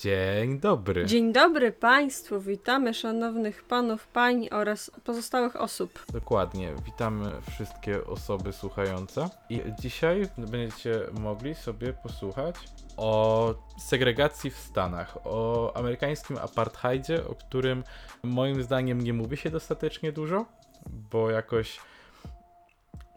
Dzień dobry. Dzień dobry Państwu, witamy szanownych panów, pań oraz pozostałych osób. Dokładnie, witamy wszystkie osoby słuchające. I dzisiaj będziecie mogli sobie posłuchać o segregacji w Stanach, o amerykańskim apartheidzie, o którym moim zdaniem nie mówi się dostatecznie dużo, bo jakoś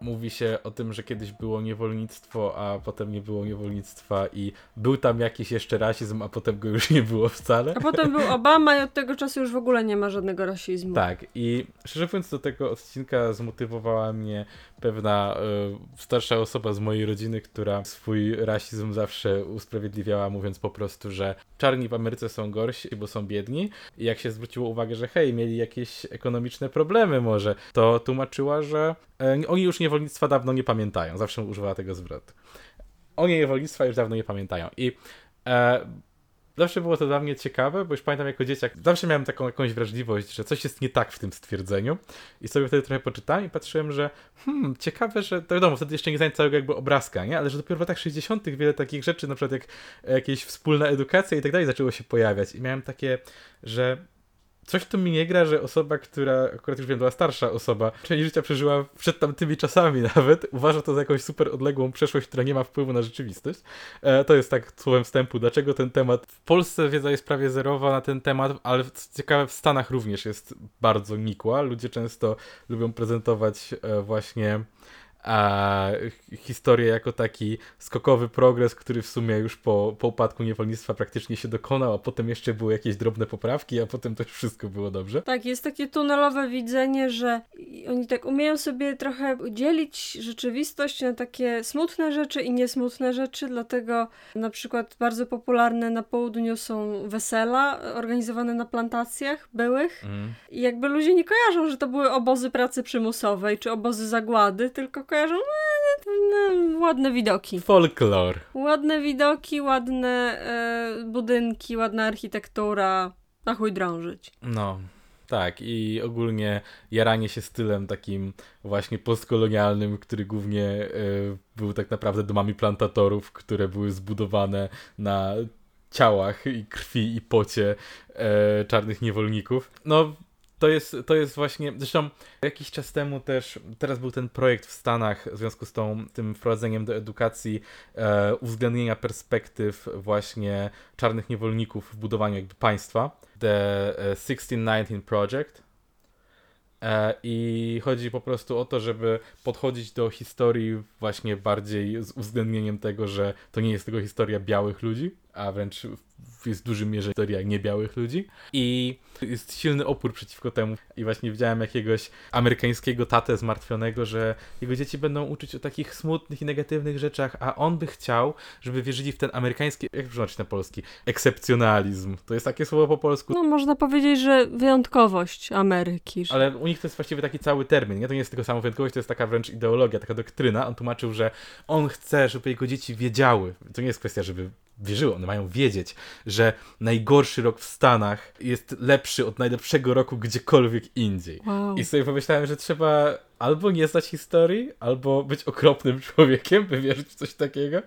mówi się o tym, że kiedyś było niewolnictwo, a potem nie było niewolnictwa i był tam jakiś jeszcze rasizm, a potem go już nie było wcale. A potem był Obama i od tego czasu już w ogóle nie ma żadnego rasizmu. Tak, i szczerze mówiąc do tego odcinka zmotywowała mnie pewna y, starsza osoba z mojej rodziny, która swój rasizm zawsze usprawiedliwiała, mówiąc po prostu, że czarni w Ameryce są gorsi, bo są biedni. I jak się zwróciło uwagę, że hej, mieli jakieś ekonomiczne problemy może, to tłumaczyła, że y, oni już niewolnictwa dawno nie pamiętają. Zawsze używała tego zwrotu. Oni niewolnictwa już dawno nie pamiętają. I e, Zawsze było to dla mnie ciekawe, bo już pamiętam jako dzieciak, zawsze miałem taką jakąś wrażliwość, że coś jest nie tak w tym stwierdzeniu i sobie wtedy trochę poczytałem i patrzyłem, że hmm, ciekawe, że, to wiadomo, wtedy jeszcze nie znałem całego jakby obrazka, nie? Ale że dopiero w latach 60. wiele takich rzeczy, na przykład jak jakieś wspólna edukacja i tak dalej zaczęło się pojawiać i miałem takie, że coś tu mi nie gra, że osoba, która akurat już wiem, była starsza osoba, część życia przeżyła przed tamtymi czasami nawet, uważa to za jakąś super odległą przeszłość, która nie ma wpływu na rzeczywistość. E, to jest tak słowem wstępu, dlaczego ten temat. W Polsce wiedza jest prawie zerowa na ten temat, ale ciekawe, w Stanach również jest bardzo nikła. Ludzie często lubią prezentować e, właśnie a historię jako taki skokowy progres, który w sumie już po, po upadku niewolnictwa praktycznie się dokonał, a potem jeszcze były jakieś drobne poprawki, a potem też wszystko było dobrze. Tak, jest takie tunelowe widzenie, że oni tak umieją sobie trochę dzielić rzeczywistość na takie smutne rzeczy i niesmutne rzeczy, dlatego na przykład bardzo popularne na południu są wesela organizowane na plantacjach byłych mm. i jakby ludzie nie kojarzą, że to były obozy pracy przymusowej czy obozy zagłady, tylko kojarzą no, no, ładne widoki. Folklor. Ładne widoki, ładne e, budynki, ładna architektura. Na chuj drążyć. No, tak, i ogólnie jaranie się stylem takim właśnie postkolonialnym, który głównie e, był tak naprawdę domami plantatorów, które były zbudowane na ciałach i krwi i pocie e, czarnych niewolników. No, to jest, to jest właśnie, zresztą jakiś czas temu też, teraz był ten projekt w Stanach w związku z tą, tym wprowadzeniem do edukacji e, uwzględnienia perspektyw właśnie czarnych niewolników w budowaniu jakby państwa. The 1619 e, Project. E, I chodzi po prostu o to, żeby podchodzić do historii właśnie bardziej z uwzględnieniem tego, że to nie jest tylko historia białych ludzi, a wręcz jest w dużym mierze historia niebiałych ludzi. I jest silny opór przeciwko temu. I właśnie widziałem jakiegoś amerykańskiego tatę zmartwionego, że jego dzieci będą uczyć o takich smutnych i negatywnych rzeczach, a on by chciał, żeby wierzyli w ten amerykański, jak przeznaczyć na polski, ekscepcjonalizm. To jest takie słowo po polsku. No można powiedzieć, że wyjątkowość Ameryki. Że... Ale u nich to jest właściwie taki cały termin, nie? To nie jest tylko sama wyjątkowość, to jest taka wręcz ideologia, taka doktryna. On tłumaczył, że on chce, żeby jego dzieci wiedziały. To nie jest kwestia, żeby wierzyły, one mają wiedzieć, że najgorszy rok w Stanach jest lepszy od najlepszego roku gdziekolwiek indziej. Wow. I sobie pomyślałem, że trzeba albo nie znać historii, albo być okropnym człowiekiem, by wierzyć w coś takiego.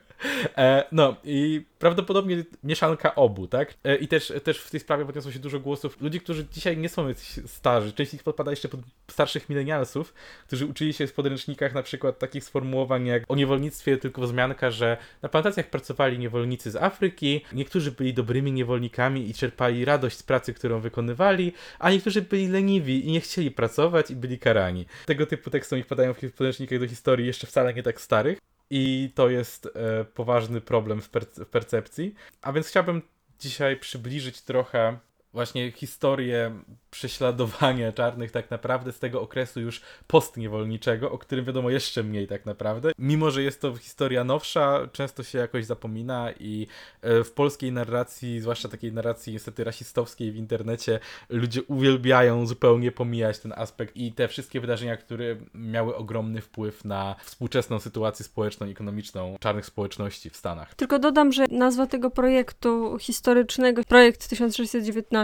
E, no i prawdopodobnie mieszanka obu, tak? E, I też, też w tej sprawie podniosło się dużo głosów ludzi, którzy dzisiaj nie są starzy. Część z nich podpada jeszcze pod starszych milenialsów, którzy uczyli się w podręcznikach na przykład takich sformułowań jak o niewolnictwie tylko wzmianka, że na plantacjach pracowali niewolnicy z Afryki, niektórzy byli dobrymi niewolnikami i czerpali radość z pracy, którą wykonywali, a niektórzy byli leniwi i nie chcieli pracować i byli karani. Tego typu typu tekstów ich padają w podręcznikach do historii jeszcze wcale nie tak starych. I to jest e, poważny problem w, w percepcji. A więc chciałbym dzisiaj przybliżyć trochę właśnie historię prześladowania czarnych tak naprawdę z tego okresu już postniewolniczego, o którym wiadomo jeszcze mniej tak naprawdę. Mimo, że jest to historia nowsza, często się jakoś zapomina i e, w polskiej narracji, zwłaszcza takiej narracji niestety rasistowskiej w internecie, ludzie uwielbiają zupełnie pomijać ten aspekt i te wszystkie wydarzenia, które miały ogromny wpływ na współczesną sytuację społeczną ekonomiczną czarnych społeczności w Stanach. Tylko dodam, że nazwa tego projektu historycznego, projekt 1619,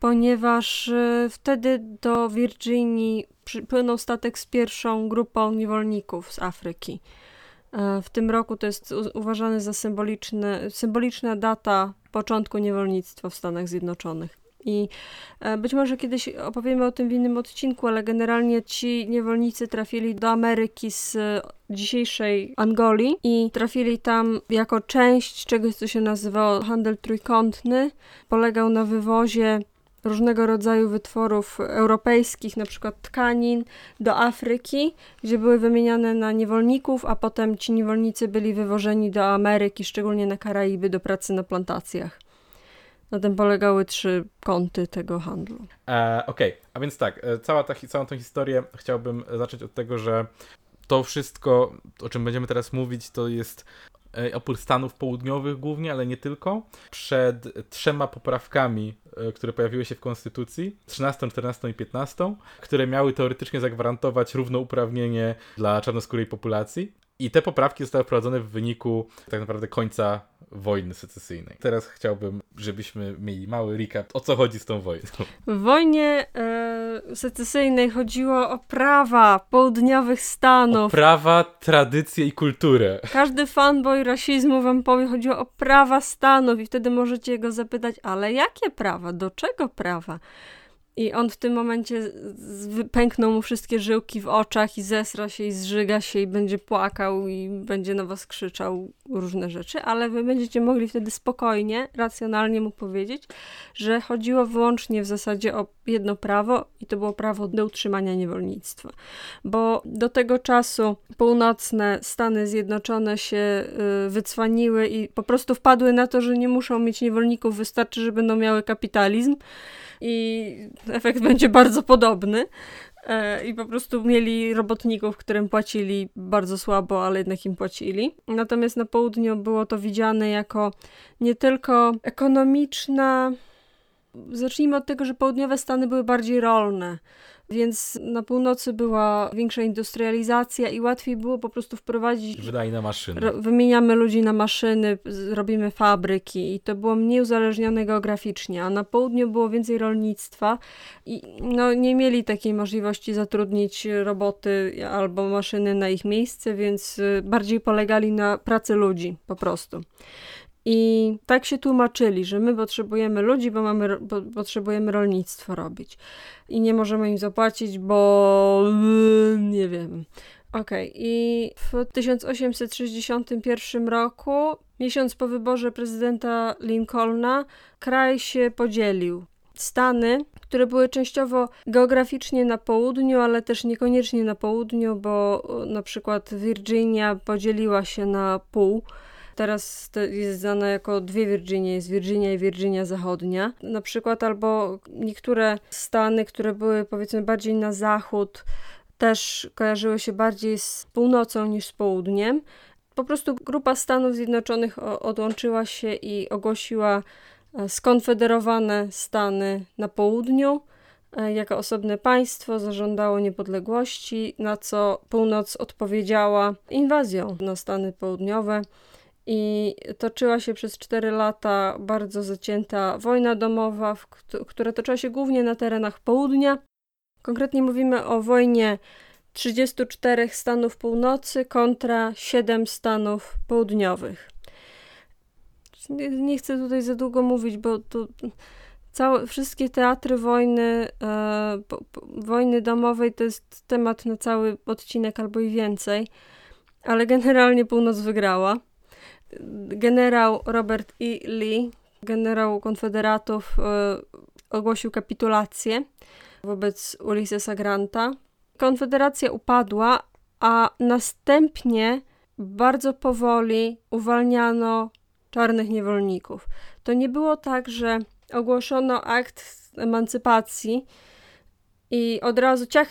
ponieważ y, wtedy do Virginii przypłynął statek z pierwszą grupą niewolników z Afryki. E, w tym roku to jest uważane za symboliczne, symboliczna data początku niewolnictwa w Stanach Zjednoczonych. I e, być może kiedyś opowiemy o tym w innym odcinku, ale generalnie ci niewolnicy trafili do Ameryki z dzisiejszej Angolii i trafili tam jako część czegoś, co się nazywało handel trójkątny. Polegał na wywozie różnego rodzaju wytworów europejskich, na przykład tkanin, do Afryki, gdzie były wymieniane na niewolników, a potem ci niewolnicy byli wywożeni do Ameryki, szczególnie na Karaiby, do pracy na plantacjach. Na tym polegały trzy kąty tego handlu. E, Okej, okay. a więc tak, e, cała ta, całą tą historię chciałbym zacząć od tego, że to wszystko, o czym będziemy teraz mówić, to jest e, opór Stanów Południowych głównie, ale nie tylko, przed trzema poprawkami, e, które pojawiły się w Konstytucji, 13, 14 i 15, które miały teoretycznie zagwarantować równouprawnienie dla czarnoskórej populacji. I te poprawki zostały wprowadzone w wyniku tak naprawdę końca wojny secesyjnej. Teraz chciałbym, żebyśmy mieli mały recap, o co chodzi z tą wojną. W wojnie e, secesyjnej chodziło o prawa południowych Stanów. O prawa, tradycje i kulturę. Każdy fanboy rasizmu wam powie, chodziło o prawa Stanów i wtedy możecie go zapytać, ale jakie prawa? Do czego prawa? I on w tym momencie pękną mu wszystkie żyłki w oczach i zesra się i zżyga się i będzie płakał i będzie na was krzyczał różne rzeczy, ale wy będziecie mogli wtedy spokojnie, racjonalnie mu powiedzieć, że chodziło wyłącznie w zasadzie o jedno prawo i to było prawo do utrzymania niewolnictwa. Bo do tego czasu północne Stany Zjednoczone się y, wycwaniły i po prostu wpadły na to, że nie muszą mieć niewolników, wystarczy, że będą miały kapitalizm i efekt będzie bardzo podobny. E, I po prostu mieli robotników, którym płacili bardzo słabo, ale jednak im płacili. Natomiast na południu było to widziane jako nie tylko ekonomiczna. Zacznijmy od tego, że południowe Stany były bardziej rolne. Więc na północy była większa industrializacja i łatwiej było po prostu wprowadzić. Wydaj na maszyny. wymieniamy ludzi na maszyny, robimy fabryki i to było mniej uzależnione geograficznie, a na południu było więcej rolnictwa i no, nie mieli takiej możliwości zatrudnić roboty albo maszyny na ich miejsce, więc y, bardziej polegali na pracy ludzi po prostu. I tak się tłumaczyli, że my potrzebujemy ludzi, bo, mamy, bo potrzebujemy rolnictwo robić. I nie możemy im zapłacić, bo nie wiem. Okej, okay. i w 1861 roku, miesiąc po wyborze prezydenta Lincolna, kraj się podzielił. Stany, które były częściowo geograficznie na południu, ale też niekoniecznie na południu, bo na przykład Virginia podzieliła się na pół teraz jest znana jako dwie Virginie, jest Virginia i Virginia Zachodnia. Na przykład albo niektóre stany, które były powiedzmy bardziej na zachód, też kojarzyły się bardziej z północą niż z południem. Po prostu grupa Stanów Zjednoczonych odłączyła się i ogłosiła e, skonfederowane Stany na południu e, jako osobne państwo, zażądało niepodległości, na co północ odpowiedziała inwazją na Stany Południowe i toczyła się przez 4 lata bardzo zacięta wojna domowa, która toczyła się głównie na terenach południa. Konkretnie mówimy o wojnie 34 stanów północy kontra 7 stanów południowych. Nie, nie chcę tutaj za długo mówić, bo tu całe, wszystkie teatry wojny, e, po, po, wojny domowej to jest temat na cały odcinek albo i więcej, ale generalnie północ wygrała generał Robert E. Lee, generał konfederatów, e, ogłosił kapitulację wobec Ulyssesa Granta. Konfederacja upadła, a następnie bardzo powoli uwalniano czarnych niewolników. To nie było tak, że ogłoszono akt emancypacji i od razu ciach,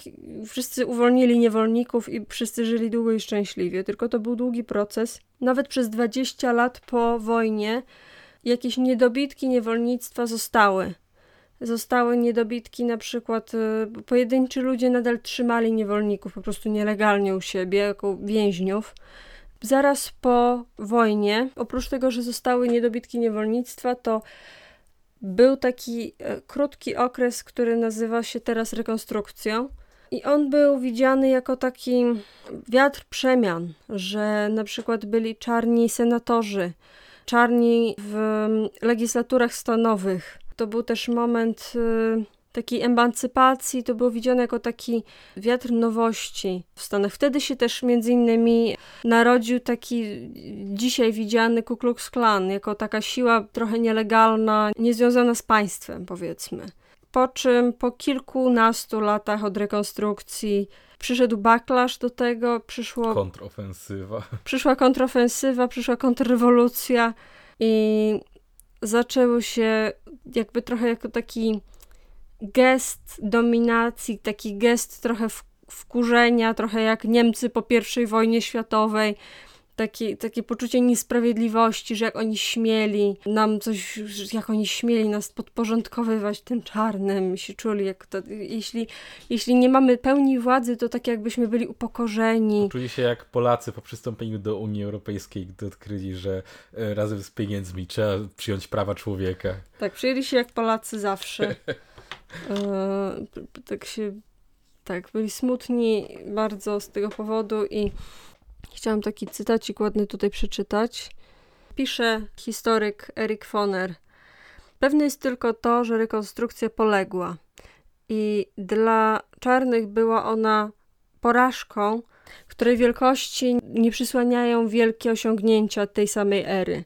wszyscy uwolnili niewolników i wszyscy żyli długo i szczęśliwie. Tylko to był długi proces. Nawet przez 20 lat po wojnie jakieś niedobitki niewolnictwa zostały. Zostały niedobitki, na przykład y, pojedynczy ludzie nadal trzymali niewolników po prostu nielegalnie u siebie, jako więźniów. Zaraz po wojnie, oprócz tego, że zostały niedobitki niewolnictwa, to był taki e, krótki okres, który nazywa się teraz rekonstrukcją. I on był widziany jako taki wiatr przemian, że na przykład byli czarni senatorzy, czarni w mm, legislaturach stanowych. To był też moment y, takiej emancypacji, to było widziane jako taki wiatr nowości w Stanach. Wtedy się też między innymi narodził taki dzisiaj widziany Ku Klux Klan, jako taka siła trochę nielegalna, niezwiązana z państwem, powiedzmy. Po czym po kilkunastu latach od rekonstrukcji przyszedł backlash do tego, przyszło, Kontrofensywa. przyszła kontrofensywa, przyszła kontrrewolucja i zaczęło się jakby trochę jako taki gest dominacji, taki gest trochę wkurzenia, trochę jak Niemcy po I wojnie światowej. Takie, takie poczucie niesprawiedliwości, że jak oni śmieli nam coś, jak oni śmieli nas podporządkowywać tym czarnym, się czuli jak to, jeśli, jeśli nie mamy pełni władzy, to tak jakbyśmy byli upokorzeni. Czuli się jak Polacy po przystąpieniu do Unii Europejskiej, gdy odkryli, że e, razem z pieniędzmi trzeba przyjąć prawa człowieka. Tak, przyjęli się jak Polacy zawsze. E, tak się, tak, byli smutni bardzo z tego powodu i chciałam taki cytacik ładny tutaj przeczytać. Pisze historyk Erik Foner. Pewne jest tylko to, że rekonstrukcja poległa i dla czarnych była ona porażką, której wielkości nie przysłaniają wielkie osiągnięcia tej samej ery.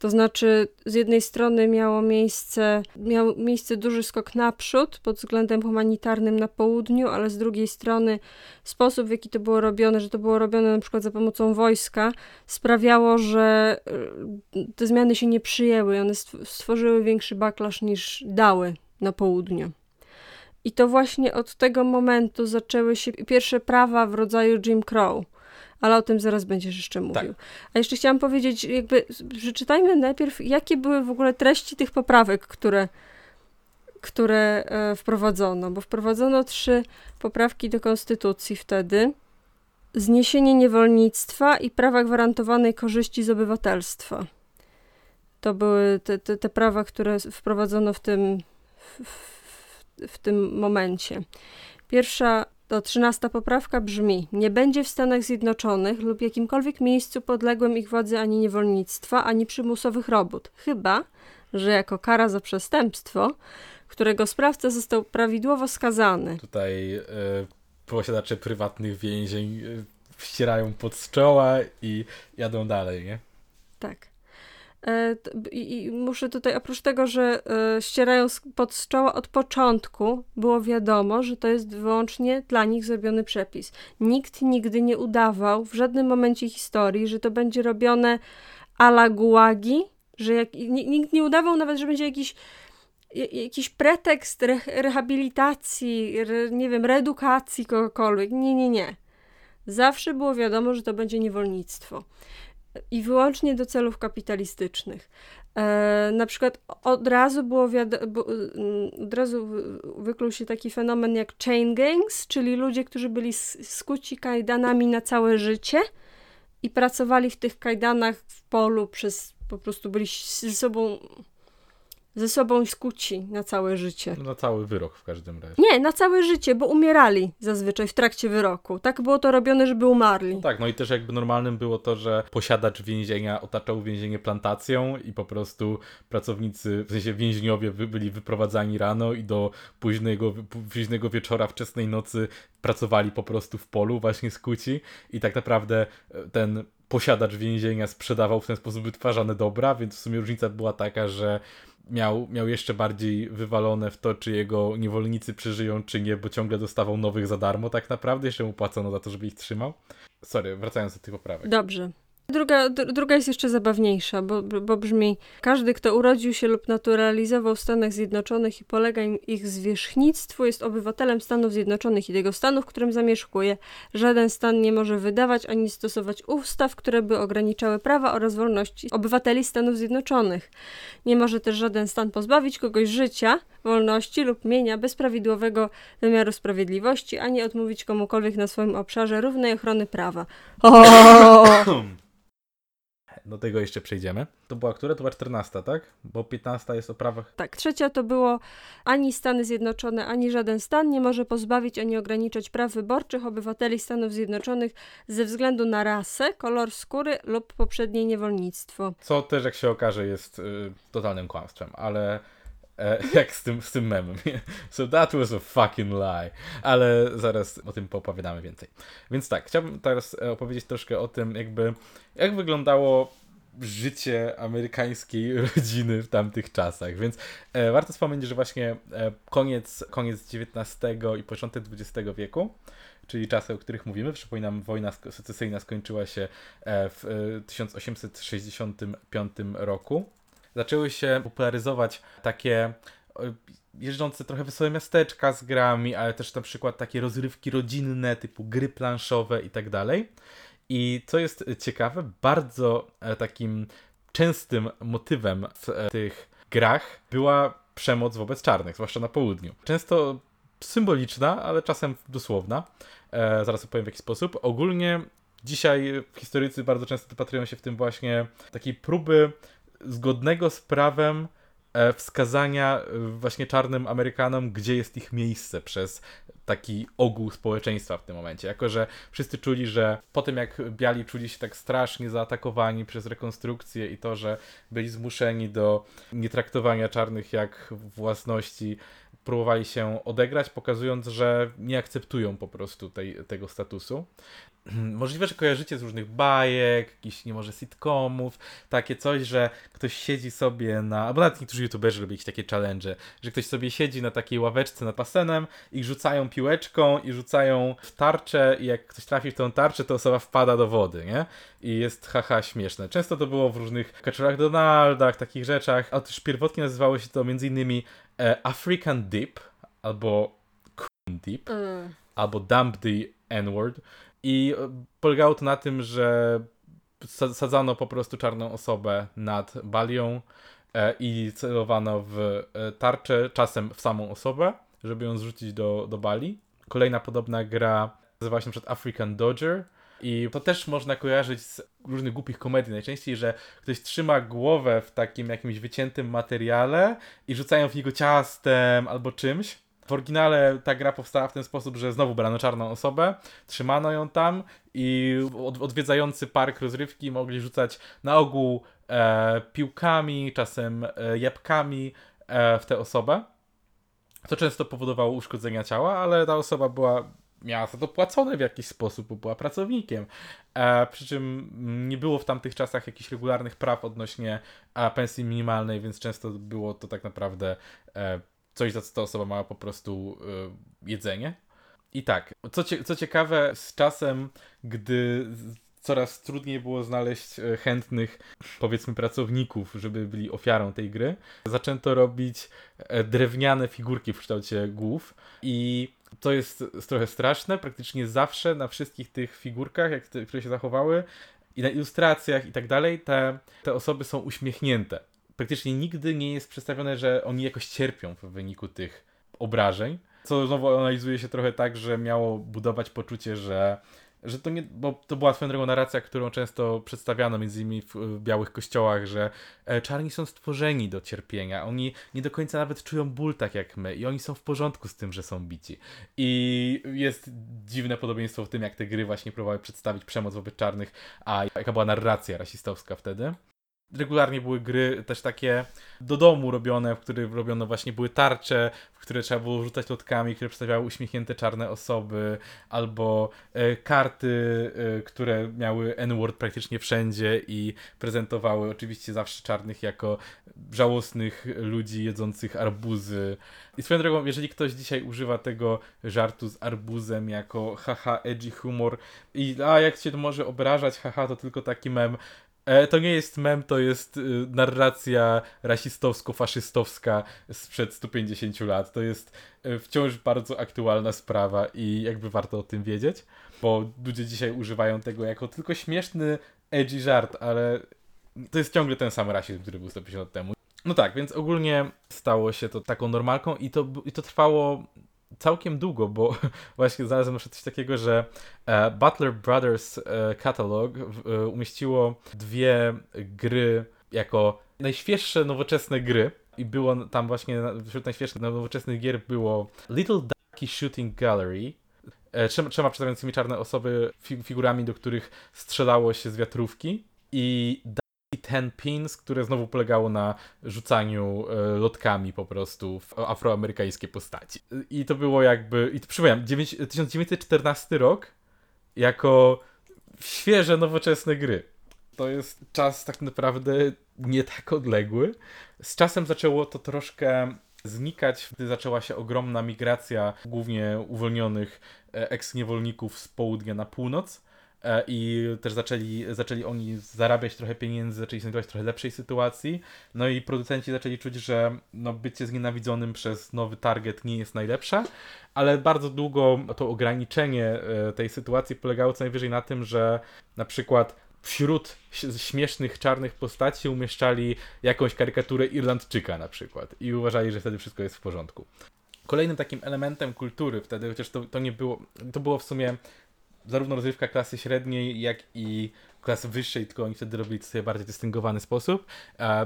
To znaczy, z jednej strony miało miejsce, miał miejsce duży skok naprzód pod względem humanitarnym na południu, ale z drugiej strony sposób, w jaki to było robione, że to było robione na przykład za pomocą wojska, sprawiało, że y, te zmiany się nie przyjęły. One stw- stworzyły większy backlash niż dały na południu. I to właśnie od tego momentu zaczęły się pierwsze prawa w rodzaju Jim Crow. Ale o tym zaraz będziesz jeszcze mówił. Tak. A jeszcze chciałam powiedzieć, jakby przeczytajmy najpierw, jakie były w ogóle treści tych poprawek, które, które e, wprowadzono, bo wprowadzono trzy poprawki do konstytucji wtedy. Zniesienie niewolnictwa i prawa gwarantowanej korzyści z obywatelstwa. To były te, te, te prawa, które wprowadzono w tym, w, w, w tym momencie. Pierwsza to trzynasta poprawka brzmi: Nie będzie w Stanach Zjednoczonych lub jakimkolwiek miejscu podległym ich władzy ani niewolnictwa, ani przymusowych robót, chyba że jako kara za przestępstwo, którego sprawca został prawidłowo skazany. Tutaj e, posiadacze prywatnych więzień e, ścierają pod czoła i jadą dalej, nie? Tak. E, I, muszę tutaj, oprócz tego, że e, ścierają pod czoła od początku, było wiadomo, że to jest wyłącznie dla nich zrobiony przepis. Nikt nigdy nie udawał w żadnym momencie historii, że to będzie robione a la gułagi, że jak, ni- nikt nie udawał nawet, że będzie jakiś ja- jakiś pretekst re, rehabilitacji, re, nie wiem, reedukacji kogokolwiek. Nie, nie, nie. Zawsze było wiadomo, że to będzie niewolnictwo i wyłącznie do celów kapitalistycznych. E, na przykład od razu było wiadomo, od razu wy- wykluł się taki fenomen jak chain gangs, czyli ludzie, którzy byli skuci kajdanami na całe życie i pracowali w tych kajdanach w polu przez, po prostu byli ze sobą ze sobą skuci na całe życie. No, na cały wyrok w każdym razie. Nie, na całe życie, bo umierali zazwyczaj w trakcie wyroku. Tak było to robione, żeby umarli. No tak, no i też jakby normalnym było to, że posiadacz więzienia otaczał więzienie plantacją i po prostu pracownicy, w sensie więźniowie byli wyprowadzani rano i do późnego, późnego wieczora, wczesnej nocy pracowali po prostu w polu właśnie skuci i tak naprawdę e, ten posiadacz więzienia sprzedawał w ten sposób wytwarzane dobra, więc w sumie różnica była taka, że miał, miał jeszcze bardziej wywalone w to, czy jego niewolnicy przeżyją, czy nie, bo ciągle dostawał nowych za darmo tak naprawdę, jeszcze mu płacono za to, żeby ich trzymał. Sorry, wracając do tych poprawek. Dobrze. Druga, dr- druga jest jeszcze zabawniejsza, bo, bo brzmi: Każdy, kto urodził się lub naturalizował w Stanach Zjednoczonych i polega ich zwierzchnictwu, jest obywatelem Stanów Zjednoczonych i tego stanu, w którym zamieszkuje. Żaden stan nie może wydawać ani stosować ustaw, które by ograniczały prawa oraz wolności obywateli Stanów Zjednoczonych. Nie może też żaden stan pozbawić kogoś życia, wolności lub mienia bez prawidłowego wymiaru sprawiedliwości, ani odmówić komukolwiek na swoim obszarze równej ochrony prawa. O! Do tego jeszcze przejdziemy. To była która? To była 14, tak? Bo 15 jest o prawach. Tak, trzecia to było ani Stany Zjednoczone, ani żaden stan nie może pozbawić ani ograniczać praw wyborczych obywateli Stanów Zjednoczonych ze względu na rasę, kolor skóry lub poprzednie niewolnictwo. Co też, jak się okaże, jest y, totalnym kłamstwem, ale e, jak z tym, z tym memem. So that was a fucking lie. Ale zaraz o tym poopowiadamy więcej. Więc tak, chciałbym teraz e, opowiedzieć troszkę o tym, jakby, jak wyglądało życie amerykańskiej rodziny w tamtych czasach. Więc e, warto wspomnieć, że właśnie e, koniec, koniec XIX i początek XX wieku czyli czasy, o których mówimy. Przypominam, wojna secesyjna skończyła się e, w e, 1865 roku. Zaczęły się popularyzować takie e, jeżdżące trochę wesołe miasteczka z grami, ale też na przykład takie rozrywki rodzinne, typu gry planszowe i tak dalej. I co jest ciekawe, bardzo e, takim częstym motywem w e, tych grach była przemoc wobec czarnych, zwłaszcza na południu. Często symboliczna, ale czasem dosłowna. E, zaraz opowiem w jaki sposób. Ogólnie dzisiaj historycy bardzo często dopatrują się w tym właśnie takiej próby zgodnego z prawem wskazania e, właśnie czarnym Amerykanom, gdzie jest ich miejsce przez taki ogół społeczeństwa w tym momencie. Jako, że wszyscy czuli, że po tym jak biali czuli się tak strasznie zaatakowani przez rekonstrukcję i to, że byli zmuszeni do nietraktowania czarnych jak własności, próbowali się odegrać, pokazując, że nie akceptują po prostu tej, tego statusu. Możliwe, że kojarzycie z różnych bajek, jakichś nie może sitcomów, takie coś, że ktoś siedzi sobie na, albo nawet niektórzy youtuberzy robią jakieś takie challenge, że ktoś sobie siedzi na takiej ławeczce nad basenem i rzucają piłeczką i rzucają w tarczę i jak ktoś trafi w tą tarczę, to osoba wpada do wody, nie? I jest haha śmieszne. Często to było w różnych kaczorach Donaldach, takich rzeczach, a też pierwotnie nazywało się to między innymi African Dip albo Dip Mm. albo Dump the N-word. I e, polegało to na tym, że sa- sadzano po prostu czarną osobę nad balią e, i celowano w e, tarczę, czasem w samą osobę, żeby ją zrzucić do, do bali. Kolejna podobna gra nazywała się przykład African Dodger. I to też można kojarzyć z różnych głupich komedii. Najczęściej, że ktoś trzyma głowę w takim jakimś wyciętym materiale i rzucają w niego ciastem albo czymś. W oryginale ta gra powstała w ten sposób, że znowu brano czarną osobę, trzymano ją tam i od, odwiedzający park rozrywki mogli rzucać na ogół e, piłkami, czasem e, jabłkami e, w tę osobę. To często powodowało uszkodzenia ciała, ale ta osoba była miała za to płacone w jakiś sposób, bo była pracownikiem. E, przy czym nie było w tamtych czasach jakichś regularnych praw odnośnie e, pensji minimalnej, więc często było to tak naprawdę e, coś, za co ta osoba mała po prostu e, jedzenie. I tak, co, cie, co ciekawe, z czasem, gdy coraz trudniej było znaleźć e, chętnych, powiedzmy, pracowników, żeby byli ofiarą tej gry, zaczęto robić e, drewniane figurki w kształcie głów i to jest trochę straszne, praktycznie zawsze na wszystkich tych figurkach, jak te, które się zachowały i na ilustracjach i tak dalej, te, te osoby są uśmiechnięte. Praktycznie nigdy nie jest przedstawione, że oni jakoś cierpią w wyniku tych obrażeń, co znowu analizuje się trochę tak, że miało budować poczucie, że że to nie, bo to była swoją drogą narracja, którą często przedstawiano między innymi w, w białych kościołach, że e, czarni są stworzeni do cierpienia, oni nie do końca nawet czują ból tak jak my i oni są w porządku z tym, że są bici. I jest dziwne podobieństwo w tym, jak te gry właśnie próbowały przedstawić przemoc wobec czarnych, a jaka była narracja rasistowska wtedy. Regularnie były gry też takie do domu robione, w których robiono właśnie były tarcze, w które trzeba było rzucać lotkami, które przedstawiały uśmiechnięte czarne osoby, albo e, karty, e, które miały N-word praktycznie wszędzie i prezentowały oczywiście zawsze czarnych jako żałosnych ludzi jedzących arbuzy. I swoją drogą, jeżeli ktoś dzisiaj używa tego żartu z arbuzem jako haha, edgy humor i a jak cię to może obrażać, haha, to tylko taki mem, To nie jest mem, to jest y, narracja rasistowsko-faszystowska sprzed 150 lat. To jest y, wciąż bardzo aktualna sprawa i jakby warto o tym wiedzieć, bo ludzie dzisiaj używają tego jako tylko śmieszny, edgy żart, ale to jest ciągle ten sam rasizm, który był 150 lat temu. No tak, więc ogólnie stało się to taką normalką i to, i to trwało całkiem długo, bo właśnie znalazłem jeszcze coś takiego, że e, Butler Brothers e, Catalog e, umieściło dwie gry jako najświeższe nowoczesne gry i było tam właśnie wśród najświeższych nowoczesnych gier było Little Ducky Shooting Gallery, trzema, przedstawiającymi czarne osoby, fi, figurami, do których strzelało się z wiatrówki i Ten Pins, które znowu polegało na rzucaniu e, lotkami po prostu w afroamerykańskie postaci. I to było jakby, i to dziewięć- 1914 rok jako świeże, nowoczesne gry. To jest czas tak naprawdę nie tak odległy. Z czasem zaczęło to troszkę znikać, gdy zaczęła się ogromna migracja głównie uwolnionych e, eks-niewolników z południa na północ. E, I też zaczęli, zaczęli oni zarabiać trochę pieniędzy, zaczęli znajdować trochę lepszej sytuacji. No i producenci zaczęli czuć, że no, bycie znienawidzonym przez nowy target nie jest najlepsze, ale bardzo długo to ograniczenie e, tej sytuacji polegało co najwyżej na tym, że na przykład wśród śmiesznych czarnych postaci umieszczali jakąś karykaturę Irlandczyka na przykład i uważali, że wtedy wszystko jest w porządku. Kolejnym takim elementem kultury wtedy, chociaż to, to nie było, to było w sumie zarówno rozrywka klasy średniej, jak i klasy wyższej, tylko oni wtedy robili to w sobie bardziej dystyngowany sposób,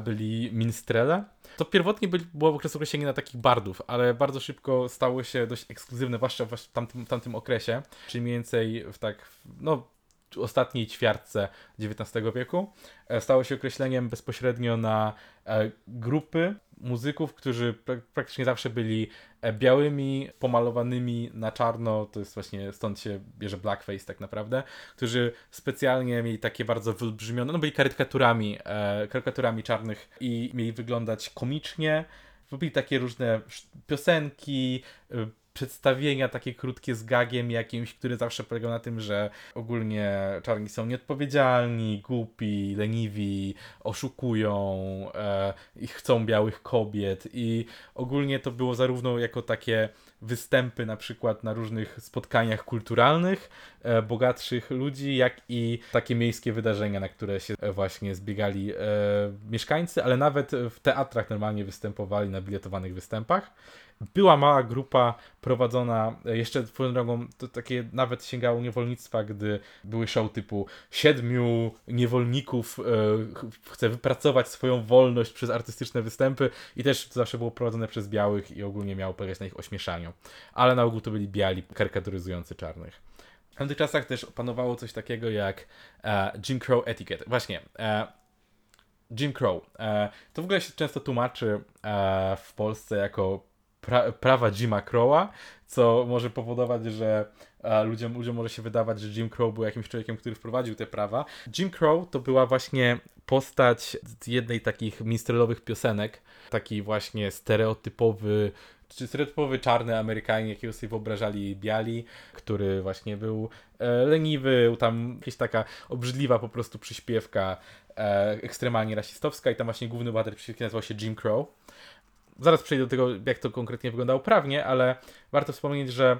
byli minstrele. To pierwotnie byli, było okres określenie na takich bardów, ale bardzo szybko stało się dość ekskluzywne, zwłaszcza w tamtym, w tamtym okresie, czyli mniej więcej w tak, no, ostatniej ćwiartce XIX wieku. E, Stało się określeniem bezpośrednio na e, grupy muzyków, którzy prak- praktycznie zawsze byli e, białymi, pomalowanymi na czarno, to jest właśnie stąd się bierze blackface tak naprawdę, którzy specjalnie mieli takie bardzo wyolbrzymione, no byli karykaturami, e, karykaturami czarnych i mieli wyglądać komicznie, robili takie różne piosenki, y, przedstawienia takie krótkie z gagiem jakimś, który zawsze polegał na tym, że ogólnie czarni są nieodpowiedzialni, głupi, leniwi, oszukują e, i chcą białych kobiet i ogólnie to było zarówno jako takie występy na przykład na różnych spotkaniach kulturalnych e, bogatszych ludzi, jak i takie miejskie wydarzenia, na które się e, właśnie zbiegali e, mieszkańcy, ale nawet w teatrach normalnie występowali na biletowanych występach. Była mała grupa prowadzona, e, jeszcze swoją drogą, to takie nawet sięgało niewolnictwa, gdy były show typu siedmiu niewolników e, ch- chce wypracować swoją wolność przez artystyczne występy i też to zawsze było prowadzone przez białych i ogólnie miało polegać na ich ośmieszaniu. Ale na ogół to byli biali karykaturyzujący czarnych. W tamtych czasach też panowało coś takiego jak e, Jim Crow etiquette. Właśnie, e, Jim Crow. E, to w ogóle się często tłumaczy e, w Polsce jako pra, prawa Jima Crowa, co może powodować, że e, ludziom, ludziom może się wydawać, że Jim Crow był jakimś człowiekiem, który wprowadził te prawa. Jim Crow to była właśnie postać z jednej takich minstrelowych piosenek, taki właśnie stereotypowy czy stereotypowy czarny Amerykanin, jakiego sobie wyobrażali biali, który właśnie był e, leniwy, tam jakaś taka obrzydliwa po prostu przyśpiewka e, ekstremalnie rasistowska i tam właśnie główny bohater przyśpiewki nazywał się Jim Crow. Zaraz przejdę do tego, jak to konkretnie wyglądało prawnie, ale warto wspomnieć, że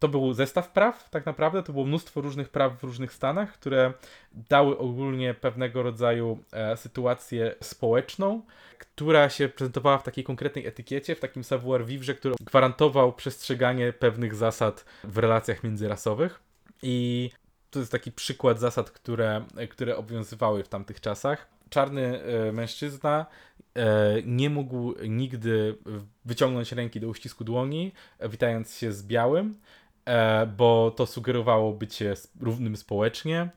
to był zestaw praw, tak naprawdę. To było mnóstwo różnych praw w różnych stanach, które dały ogólnie pewnego rodzaju e, sytuację społeczną, która się prezentowała w takiej konkretnej etykiecie, w takim savoir-vivre, który gwarantował przestrzeganie pewnych zasad w relacjach międzyrasowych. I to jest taki przykład zasad, które, które obowiązywały w tamtych czasach. Czarny e, mężczyzna nie mógł nigdy wyciągnąć ręki do uścisku dłoni, e, witając się z białym, e, bo to sugerowało bycie równym społecznie.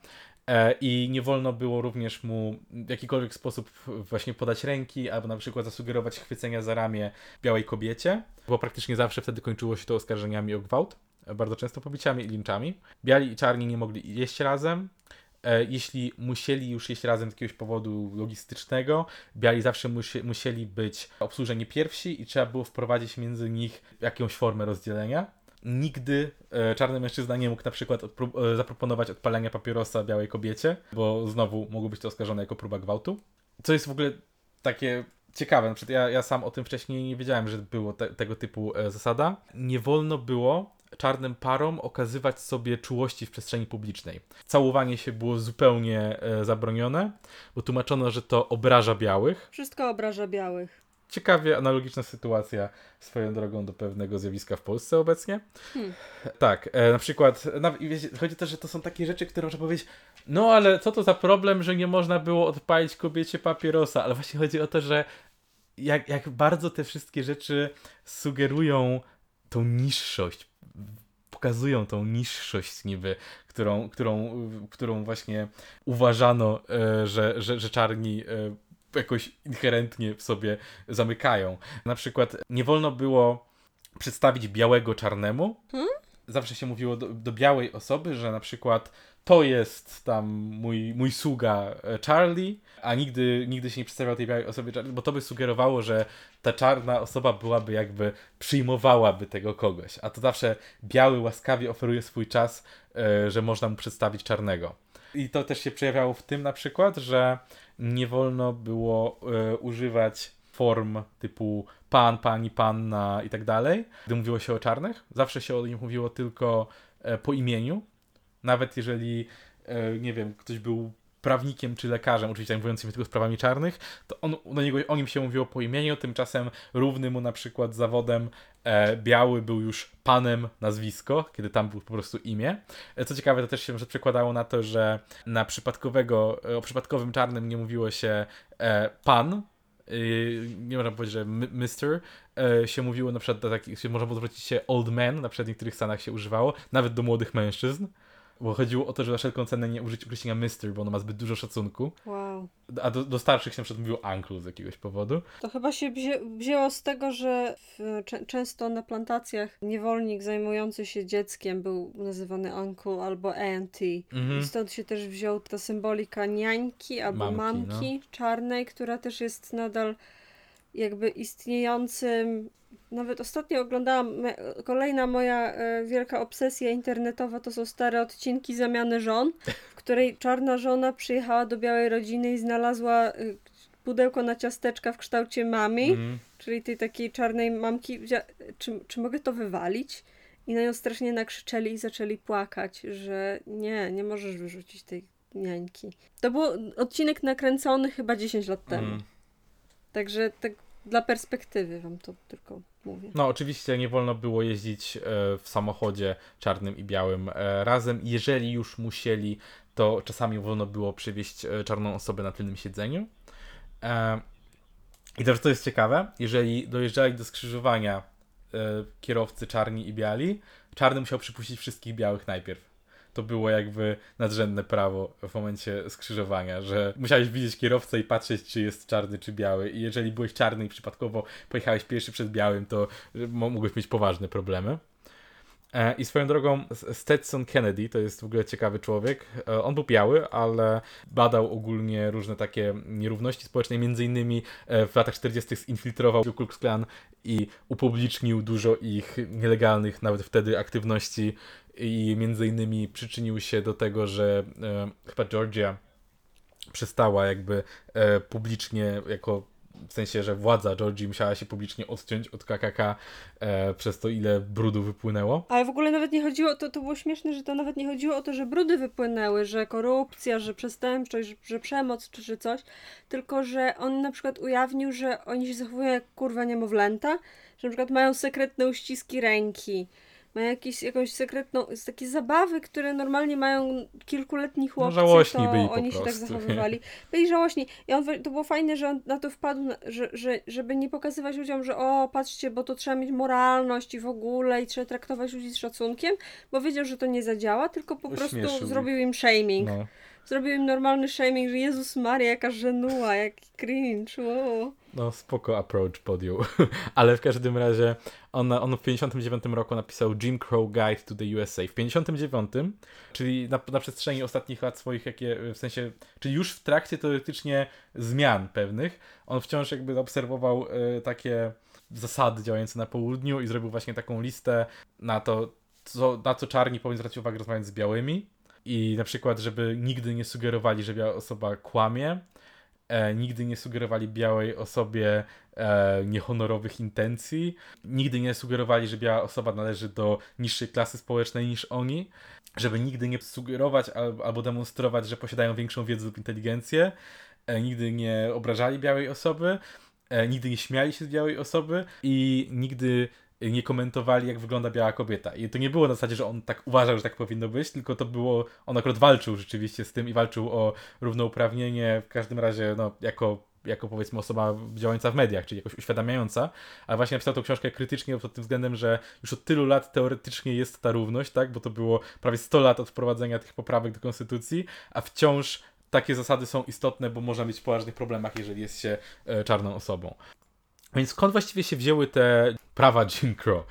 E, I nie wolno było również mu w jakikolwiek sposób właśnie podać ręki, albo na przykład zasugerować chwycenia za ramię białej kobiecie, bo praktycznie zawsze wtedy kończyło się to oskarżeniami o gwałt, e, bardzo często pobiciami i linczami. Biali i czarni nie mogli jeść razem. E, Jeśli musieli już jeść razem z jakiegoś powodu logistycznego, biali zawsze musie, musieli być obsłużeni pierwsi i trzeba było wprowadzić między nich jakąś formę rozdzielenia. Nigdy e, czarny mężczyzna nie mógł na przykład e, zaproponować odpalenia papierosa białej kobiecie, bo znowu mogło być to oskarżone jako próba gwałtu. Co jest w ogóle takie ciekawe, na ja, ja sam o tym wcześniej nie wiedziałem, że było te, tego typu zasada. Nie wolno było czarnym parom okazywać sobie czułości w przestrzeni publicznej. Całowanie się było zupełnie e, zabronione, bo tłumaczono, że to obraża białych, Wszystko obraża białych. ciekawie analogiczna sytuacja swoją drogą do pewnego zjawiska w Polsce obecnie. Hmm. Tak, e, na przykład, na, wiecie, chodzi też, że to są takie rzeczy, które można powiedzieć, no ale co to za problem, że nie można było odpalić kobiecie papierosa, ale właśnie chodzi o to, że jak, jak bardzo te wszystkie rzeczy sugerują tą niższość, pokazują tą niższość niby, którą, którą, którą właśnie uważano, e, że, że, że czarni e, jakoś inherentnie w sobie zamykają. Na przykład nie wolno było przedstawić białego czarnemu. Hmm? Zawsze się mówiło do, do białej osoby, że na przykład to jest tam mój, mój sługa e, Charlie, a nigdy, nigdy się nie przedstawiał tej białej osobie Charlie, bo to by sugerowało, że ta czarna osoba byłaby jakby, przyjmowałaby tego kogoś, a to zawsze biały łaskawie oferuje swój czas, e, że można mu przedstawić czarnego. I to też się przejawiało w tym na przykład, że nie wolno było e, używać form typu pan, pani, panna i tak dalej, gdy mówiło się o czarnych. Zawsze się o nich mówiło tylko e, po imieniu. Nawet jeżeli, e, nie wiem, ktoś był prawnikiem czy lekarzem, oczywiście zajmującym się tylko sprawami czarnych, to on, do niego, o nim się mówiło po imieniu, tymczasem równy mu na przykład zawodem e, biały był już panem nazwisko, kiedy tam był po prostu imię. E, co ciekawe, to też się przekładało na to, że na przypadkowego, o przypadkowym czarnym nie mówiło się e, pan, nie można powiedzieć, że Mister yy, się mówiło na przykład, tak, się można zwrócić się Old Man, na przykład w niektórych stanach się używało, nawet do młodych mężczyzn, bo chodziło o to, że za wszelką cenę nie użyć określenia Mister, bo ono ma zbyt dużo szacunku, Wow. a do, do starszych się na przykład mówiło Uncle z jakiegoś powodu. To chyba się wzię wzięło z tego, że w, często na plantacjach niewolnik zajmujący się dzieckiem był nazywany uncle albo auntie. Mhm. I stąd się też wziął ta symbolika niańki albo Mamki, mamki, no. czarnej, która też jest nadal jakby istniejącym. Nawet ostatnio oglądałam, kolejna moja e, wielka obsesja internetowa to są stare odcinki zamiany żon, w której czarna żona przyjechała do białej rodziny i znalazła e, pudełko na ciasteczka w kształcie mami, Mhm. czyli tej takiej czarnej mamki. Czy, czy mogę to wywalić? I na nią strasznie nakrzyczeli i zaczęli płakać, że nie, nie możesz wyrzucić tej niańki. To był odcinek nakręcony chyba 10 lat temu. Mhm. Także tak dla perspektywy wam to tylko mówię. No, oczywiście nie wolno było jeździć e, w samochodzie czarnym i białym e, razem. Jeżeli już musieli, to czasami wolno było przywieźć e, czarną osobę na tylnym siedzeniu. I też to jest ciekawe, jeżeli dojeżdżali do skrzyżowania kierowcy czarni i biali, czarny musiał przypuścić wszystkich białych najpierw. To było jakby nadrzędne prawo w momencie skrzyżowania, że musiałeś widzieć kierowcę i patrzeć, czy jest czarny, czy biały. I jeżeli byłeś czarny i przypadkowo pojechałeś pierwszy przed białym, to że mo- mógłbyś mieć poważne problemy. E, I swoją drogą Stetson Kennedy to jest w ogóle ciekawy człowiek. E, On był biały, ale badał ogólnie różne takie nierówności społeczne. Między innymi e, w latach 40. zinfiltrował Ku Klux Klan i upublicznił dużo ich nielegalnych nawet wtedy aktywności i między innymi przyczynił się do tego, że chyba Georgia przestała jakby publicznie jako w sensie, że władza Georgii musiała się publicznie odciąć od KKK e, przez to, ile brudu wypłynęło. Ale w ogóle nawet nie chodziło, to, to było śmieszne, że to nawet nie chodziło o to, że brudy wypłynęły, że korupcja, że przestępczość, że, że przemoc czy, czy coś, tylko że on na przykład ujawnił, że oni się zachowują jak kurwa niemowlęta, że na przykład mają sekretne uściski ręki, mają jakieś, jakąś sekretną, takie zabawy, które normalnie mają kilkuletni chłopcy, żałośni to byli po oni się tak prostu, zachowywali. Byli żałośni. I on, to było fajne, że on na to wpadł, że, że, żeby nie pokazywać ludziom, że o, patrzcie, bo to trzeba mieć moralność i w ogóle i trzeba traktować ludzi z szacunkiem, bo wiedział, że to nie zadziała, tylko po prostu Ośmieszył ich. zrobił im shaming. No. Zrobił im normalny shaming, że Jezus Maria, jaka żenuła, jaki cringe, wow. No, spoko approach podjął. Ale w każdym razie on, on w 59 roku napisał Jim Crow Guide to the USA. W 59, czyli na, na przestrzeni ostatnich lat swoich, jakie w sensie, czyli już w trakcie teoretycznie zmian pewnych, on wciąż jakby obserwował e, takie zasady działające na południu i zrobił właśnie taką listę na to, co, na co czarni powinni zwracać uwagę rozmawiając z białymi. I na przykład, żeby nigdy nie sugerowali, że biała osoba kłamie, e, nigdy nie sugerowali białej osobie e, niehonorowych intencji, nigdy nie sugerowali, że biała osoba należy do niższej klasy społecznej niż oni, żeby nigdy nie sugerować albo, demonstrować, że posiadają większą wiedzę lub inteligencję, e, nigdy nie obrażali białej osoby. e, nigdy nie śmiali się z białej osoby i nigdy nie komentowali, jak wygląda biała kobieta. I to nie było na zasadzie, że on tak uważał, że tak powinno być, tylko to było, on akurat walczył rzeczywiście z tym i walczył o równouprawnienie, w każdym razie, no, jako jako powiedzmy osoba działająca w mediach, czyli jakoś uświadamiająca, ale właśnie napisał tą książkę krytycznie pod tym względem, że już od tylu lat teoretycznie jest ta równość, tak, bo to było prawie 100 lat od wprowadzenia tych poprawek do konstytucji, a wciąż takie zasady są istotne, bo można w poważnych problemach, jeżeli jest się e, czarną osobą. Więc skąd właściwie się wzięły te prawa Jim Crow?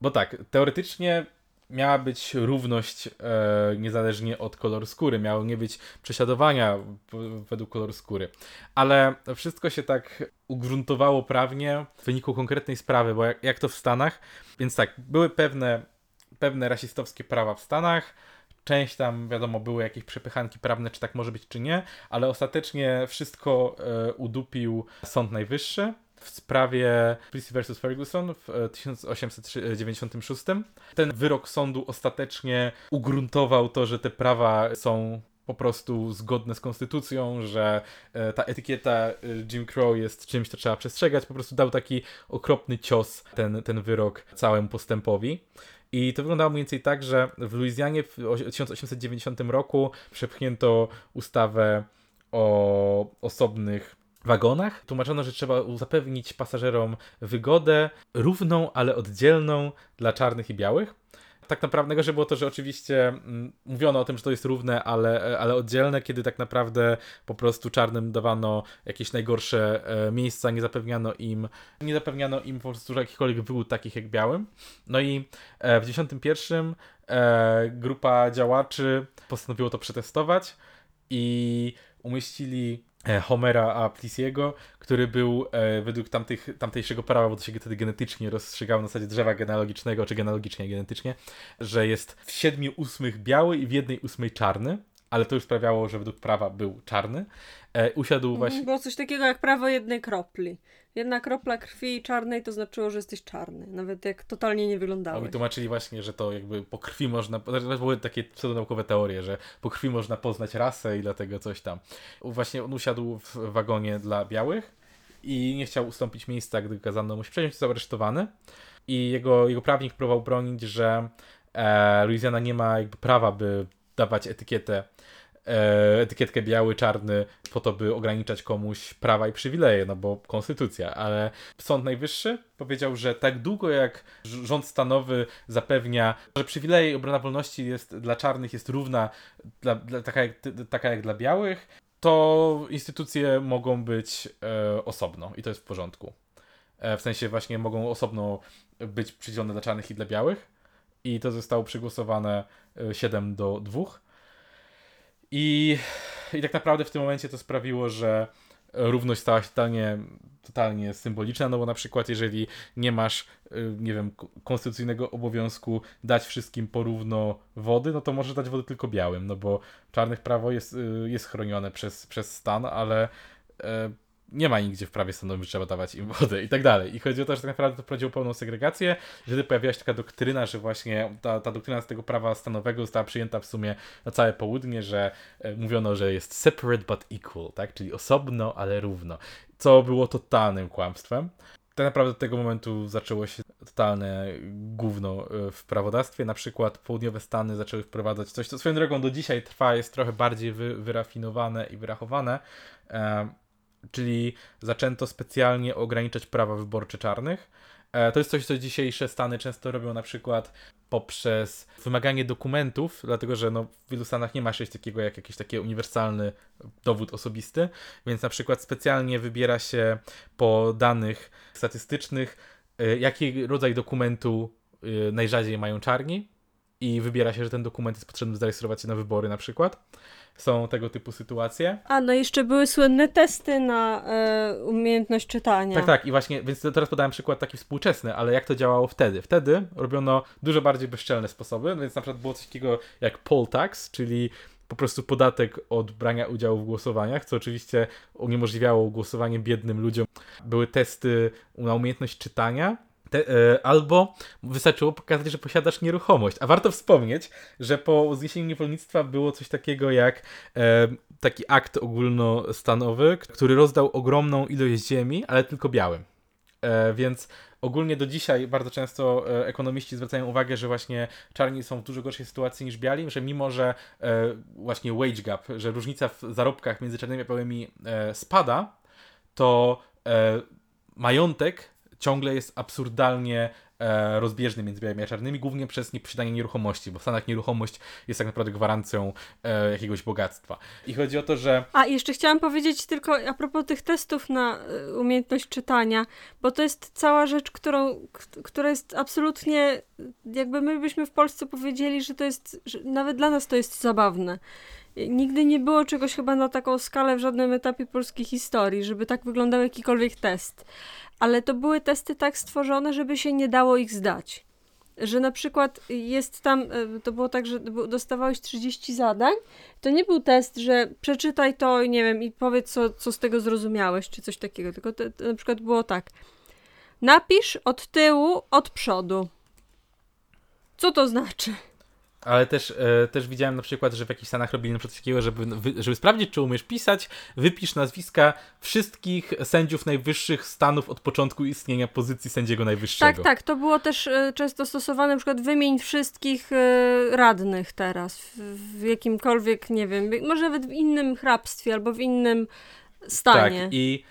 Bo tak, teoretycznie miała być równość e, niezależnie od koloru skóry, miało nie być prześladowania według koloru skóry. Ale wszystko się tak ugruntowało prawnie w wyniku konkretnej sprawy, bo jak, jak to w Stanach, więc tak, były pewne, pewne rasistowskie prawa w Stanach, Część tam, wiadomo, były jakieś przepychanki prawne, czy tak może być, czy nie, ale ostatecznie wszystko e, udupił Sąd Najwyższy w sprawie Plessy vs. Ferguson w 1896. E, Ten wyrok sądu ostatecznie ugruntował to, że te prawa są po prostu zgodne z konstytucją, że e, ta etykieta Jim Crow jest czymś, co trzeba przestrzegać. Po prostu dał taki okropny cios ten, ten wyrok całemu postępowi. I to wyglądało mniej więcej tak, że w Luizjanie w 1890 roku przepchnięto ustawę o osobnych wagonach. Tłumaczono, że trzeba zapewnić pasażerom wygodę równą, ale oddzielną dla czarnych i białych tak naprawdę że było to, że oczywiście mm, mówiono o tym, że to jest równe, ale, ale oddzielne, kiedy tak naprawdę po prostu czarnym dawano jakieś najgorsze e, miejsca, nie zapewniano im, nie zapewniano im po prostu jakichkolwiek wygód takich jak białym. No i e, w 91 e, grupa działaczy postanowiło to przetestować i umieścili Homera a Plisiego, który był e, według tamtych, tamtejszego prawa, bo to się wtedy genetycznie rozstrzygało na zasadzie drzewa genealogicznego, czy genealogicznie, genetycznie, że jest w siedmiu ósmych biały i w jednej ósmej czarny, ale to już sprawiało, że według prawa był czarny. E, usiadł mhm, właśnie... Było coś takiego jak prawo jednej kropli. Jedna kropla krwi czarnej to znaczyło, że jesteś czarny, nawet jak totalnie nie wyglądałeś. Oni tłumaczyli właśnie, że to jakby po krwi można, były takie pseudonaukowe teorie, że po krwi można poznać rasę i dlatego coś tam. Właśnie on usiadł w wagonie dla białych i nie chciał ustąpić miejsca, gdy kazano mu się przejść, został aresztowany i jego, jego prawnik próbował bronić, że e, Louisiana nie ma jakby prawa, by dawać etykietę etykietkę biały, czarny po to, by ograniczać komuś prawa i przywileje, no bo konstytucja, ale Sąd Najwyższy powiedział, że tak długo jak rząd stanowy zapewnia, że przywileje i obrona wolności jest dla czarnych jest równa dla, dla, taka, jak, taka jak dla białych, to instytucje mogą być e, osobno i to jest w porządku. E, w sensie właśnie mogą osobno być przydzielone dla czarnych i dla białych i to zostało przegłosowane 7 e, do 2 i, I tak naprawdę w tym momencie to sprawiło, że równość stała się totalnie, totalnie symboliczna, no bo na przykład jeżeli nie masz, y, nie wiem, konstytucyjnego obowiązku dać wszystkim porówno wody, no to możesz dać wody tylko białym, no bo czarnych prawo jest, y, jest chronione przez, przez stan, ale e, nie ma nigdzie w prawie stanowym, że trzeba dawać im wodę i tak dalej. I chodzi o to, że tak naprawdę to prowadziło pełną segregację, wtedy pojawiła się taka doktryna, że właśnie ta, ta doktryna z tego prawa stanowego została przyjęta w sumie na całe południe, że e, mówiono, że jest separate but equal, tak? czyli osobno, ale równo, co było totalnym kłamstwem. Tak naprawdę od tego momentu zaczęło się totalne gówno e, w prawodawstwie. Na przykład południowe Stany zaczęły wprowadzać coś, co swoją drogą do dzisiaj trwa, jest trochę bardziej wy, wyrafinowane i wyrachowane. Czyli zaczęto specjalnie ograniczać prawa wyborcze czarnych. E, to jest coś, co dzisiejsze Stany często robią na przykład poprzez wymaganie dokumentów, dlatego że no, w wielu Stanach nie ma czegoś takiego jak jakiś taki uniwersalny dowód osobisty, więc na przykład specjalnie wybiera się po danych statystycznych, e, jaki rodzaj dokumentu e, najrzadziej mają czarni i wybiera się, że ten dokument jest potrzebny zarejestrować się na wybory na przykład są tego typu sytuacje. A, no jeszcze były słynne testy na e, umiejętność czytania. Tak, tak, i właśnie, więc teraz podałem przykład taki współczesny, ale jak to działało wtedy? Wtedy robiono dużo bardziej bezczelne sposoby, więc na przykład było coś takiego jak poll tax, czyli po prostu podatek od brania udziału w głosowaniach, co oczywiście uniemożliwiało głosowanie biednym ludziom. Były testy na umiejętność czytania, Te, e, albo wystarczyło pokazać, że posiadasz nieruchomość. A warto wspomnieć, że po zniesieniu niewolnictwa było coś takiego jak e, taki akt ogólnostanowy, który rozdał ogromną ilość ziemi, ale tylko białym. E, więc ogólnie do dzisiaj bardzo często e, ekonomiści zwracają uwagę, że właśnie czarni są w dużo gorszej sytuacji niż biali, że mimo, że e, właśnie wage gap, że różnica w zarobkach między czarnymi a białymi e, spada, to majątek ciągle jest absurdalnie e, rozbieżny między białymi a czarnymi, głównie przez nieposiadanie nieruchomości, bo w Stanach nieruchomość jest tak naprawdę gwarancją e, jakiegoś bogactwa. I chodzi o to, że A, jeszcze chciałam powiedzieć tylko a propos tych testów na y, umiejętność czytania, bo to jest cała rzecz, którą, która jest absolutnie, jakby my byśmy w Polsce powiedzieli, że to jest, że nawet dla nas to jest zabawne. Nigdy nie było czegoś chyba na taką skalę w żadnym etapie polskiej historii, żeby tak wyglądał jakikolwiek test. Ale to były testy tak stworzone, żeby się nie dało ich zdać. Że na przykład jest tam, y, to było tak, że dostawałeś 30 zadań, to nie był test, że przeczytaj to, nie wiem, i powiedz, co, co z tego zrozumiałeś, czy coś takiego. Tylko to, to na przykład było tak. Napisz od tyłu, od przodu. Co to znaczy? Ale też, e, też widziałem na przykład, że w jakichś Stanach robili na przykład takiego, żeby, wy- żeby sprawdzić, czy umiesz pisać, wypisz nazwiska wszystkich sędziów najwyższych stanów od początku istnienia pozycji sędziego najwyższego. Tak, tak, to było też e, często stosowane, na przykład wymień wszystkich e, radnych teraz w, w jakimkolwiek, nie wiem, może nawet w innym hrabstwie albo w innym stanie. Tak, i,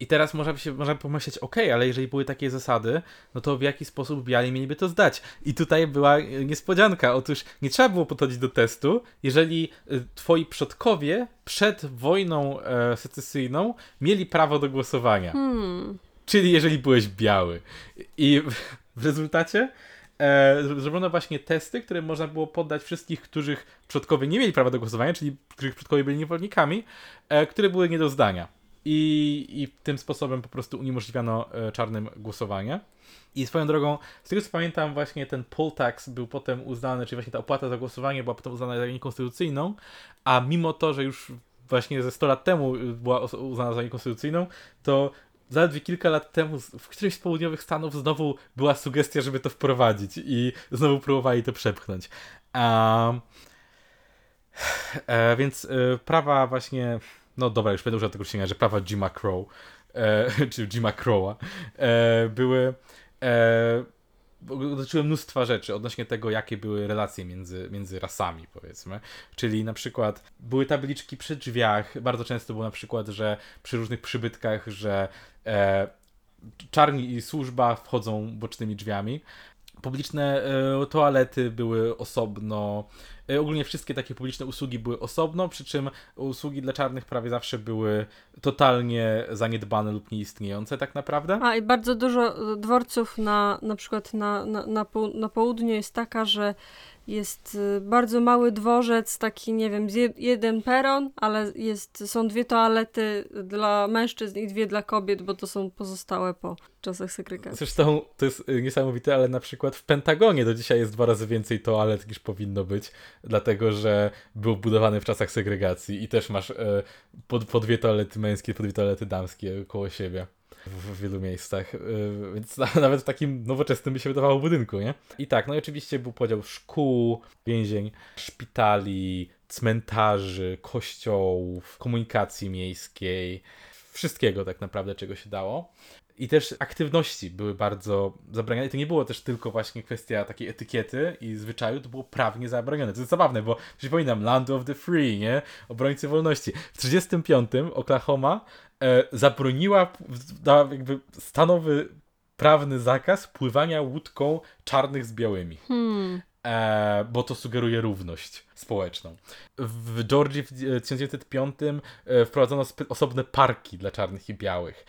i teraz można by się można by pomyśleć, ok, ale jeżeli były takie zasady, no to w jaki sposób biali mieliby to zdać? I tutaj była e, niespodzianka. Otóż nie trzeba było podchodzić do testu, jeżeli e, twoi przodkowie przed wojną e, secesyjną mieli prawo do głosowania. Hmm. Czyli jeżeli byłeś biały. I w, w rezultacie e, zrobiono właśnie testy, które można było poddać wszystkich, których przodkowie nie mieli prawa do głosowania, czyli których przodkowie byli niewolnikami, e, które były nie do zdania. I, I tym sposobem po prostu uniemożliwiano e, czarnym głosowanie. I swoją drogą, z tego co pamiętam, właśnie ten poll tax był potem uznany, czyli właśnie ta opłata za głosowanie była potem uznana za niekonstytucyjną, a mimo to, że już właśnie ze 100 lat temu była os- uznana za niekonstytucyjną, to zaledwie kilka lat temu w którymś z południowych stanów znowu była sugestia, żeby to wprowadzić i znowu próbowali to przepchnąć. Um, e, więc e, prawa właśnie, no dobra, już będę używał tego księga, że prawa Jima Crow, e, czy Jima Crowa, e, były e, dotyczyły mnóstwa rzeczy odnośnie tego, jakie były relacje między, między rasami, powiedzmy. Czyli na przykład były tabliczki przy drzwiach, bardzo często było na przykład, że przy różnych przybytkach, że e, czarni i służba wchodzą bocznymi drzwiami. Publiczne e, toalety były osobno. E, ogólnie wszystkie takie publiczne usługi były osobno, przy czym usługi dla czarnych prawie zawsze były totalnie zaniedbane lub nieistniejące tak naprawdę. A i bardzo dużo dworców na, na przykład na, na, na, pół, na południu jest taka, że jest y, bardzo mały dworzec, taki nie wiem, jeden peron, ale jest, są dwie toalety dla mężczyzn i dwie dla kobiet, bo to są pozostałe po czasach segregacji. Zresztą to jest y, niesamowite, ale na przykład w Pentagonie do dzisiaj jest dwa razy więcej toalet niż powinno być, dlatego że był budowany w czasach segregacji i też masz e, po, po dwie toalety męskie, po dwie toalety damskie koło siebie. W, w wielu miejscach, y, więc na, nawet w takim nowoczesnym by się wydawało budynku, nie? I tak, no i oczywiście był podział szkół, więzień, szpitali, cmentarzy, kościołów, komunikacji miejskiej, wszystkiego tak naprawdę, czego się dało. I też aktywności były bardzo zabraniane. I to nie było też tylko właśnie kwestia takiej etykiety i zwyczaju, to było prawnie zabronione. To jest zabawne, bo przypominam, Land of the Free, nie? Obrońcy wolności. W 1935 Oklahoma zabroniła, dała jakby stanowy prawny zakaz pływania łódką czarnych z białymi. Hmm. E, bo to sugeruje równość społeczną. W Georgii w 1905 e, wprowadzono spe- osobne parki dla czarnych i białych.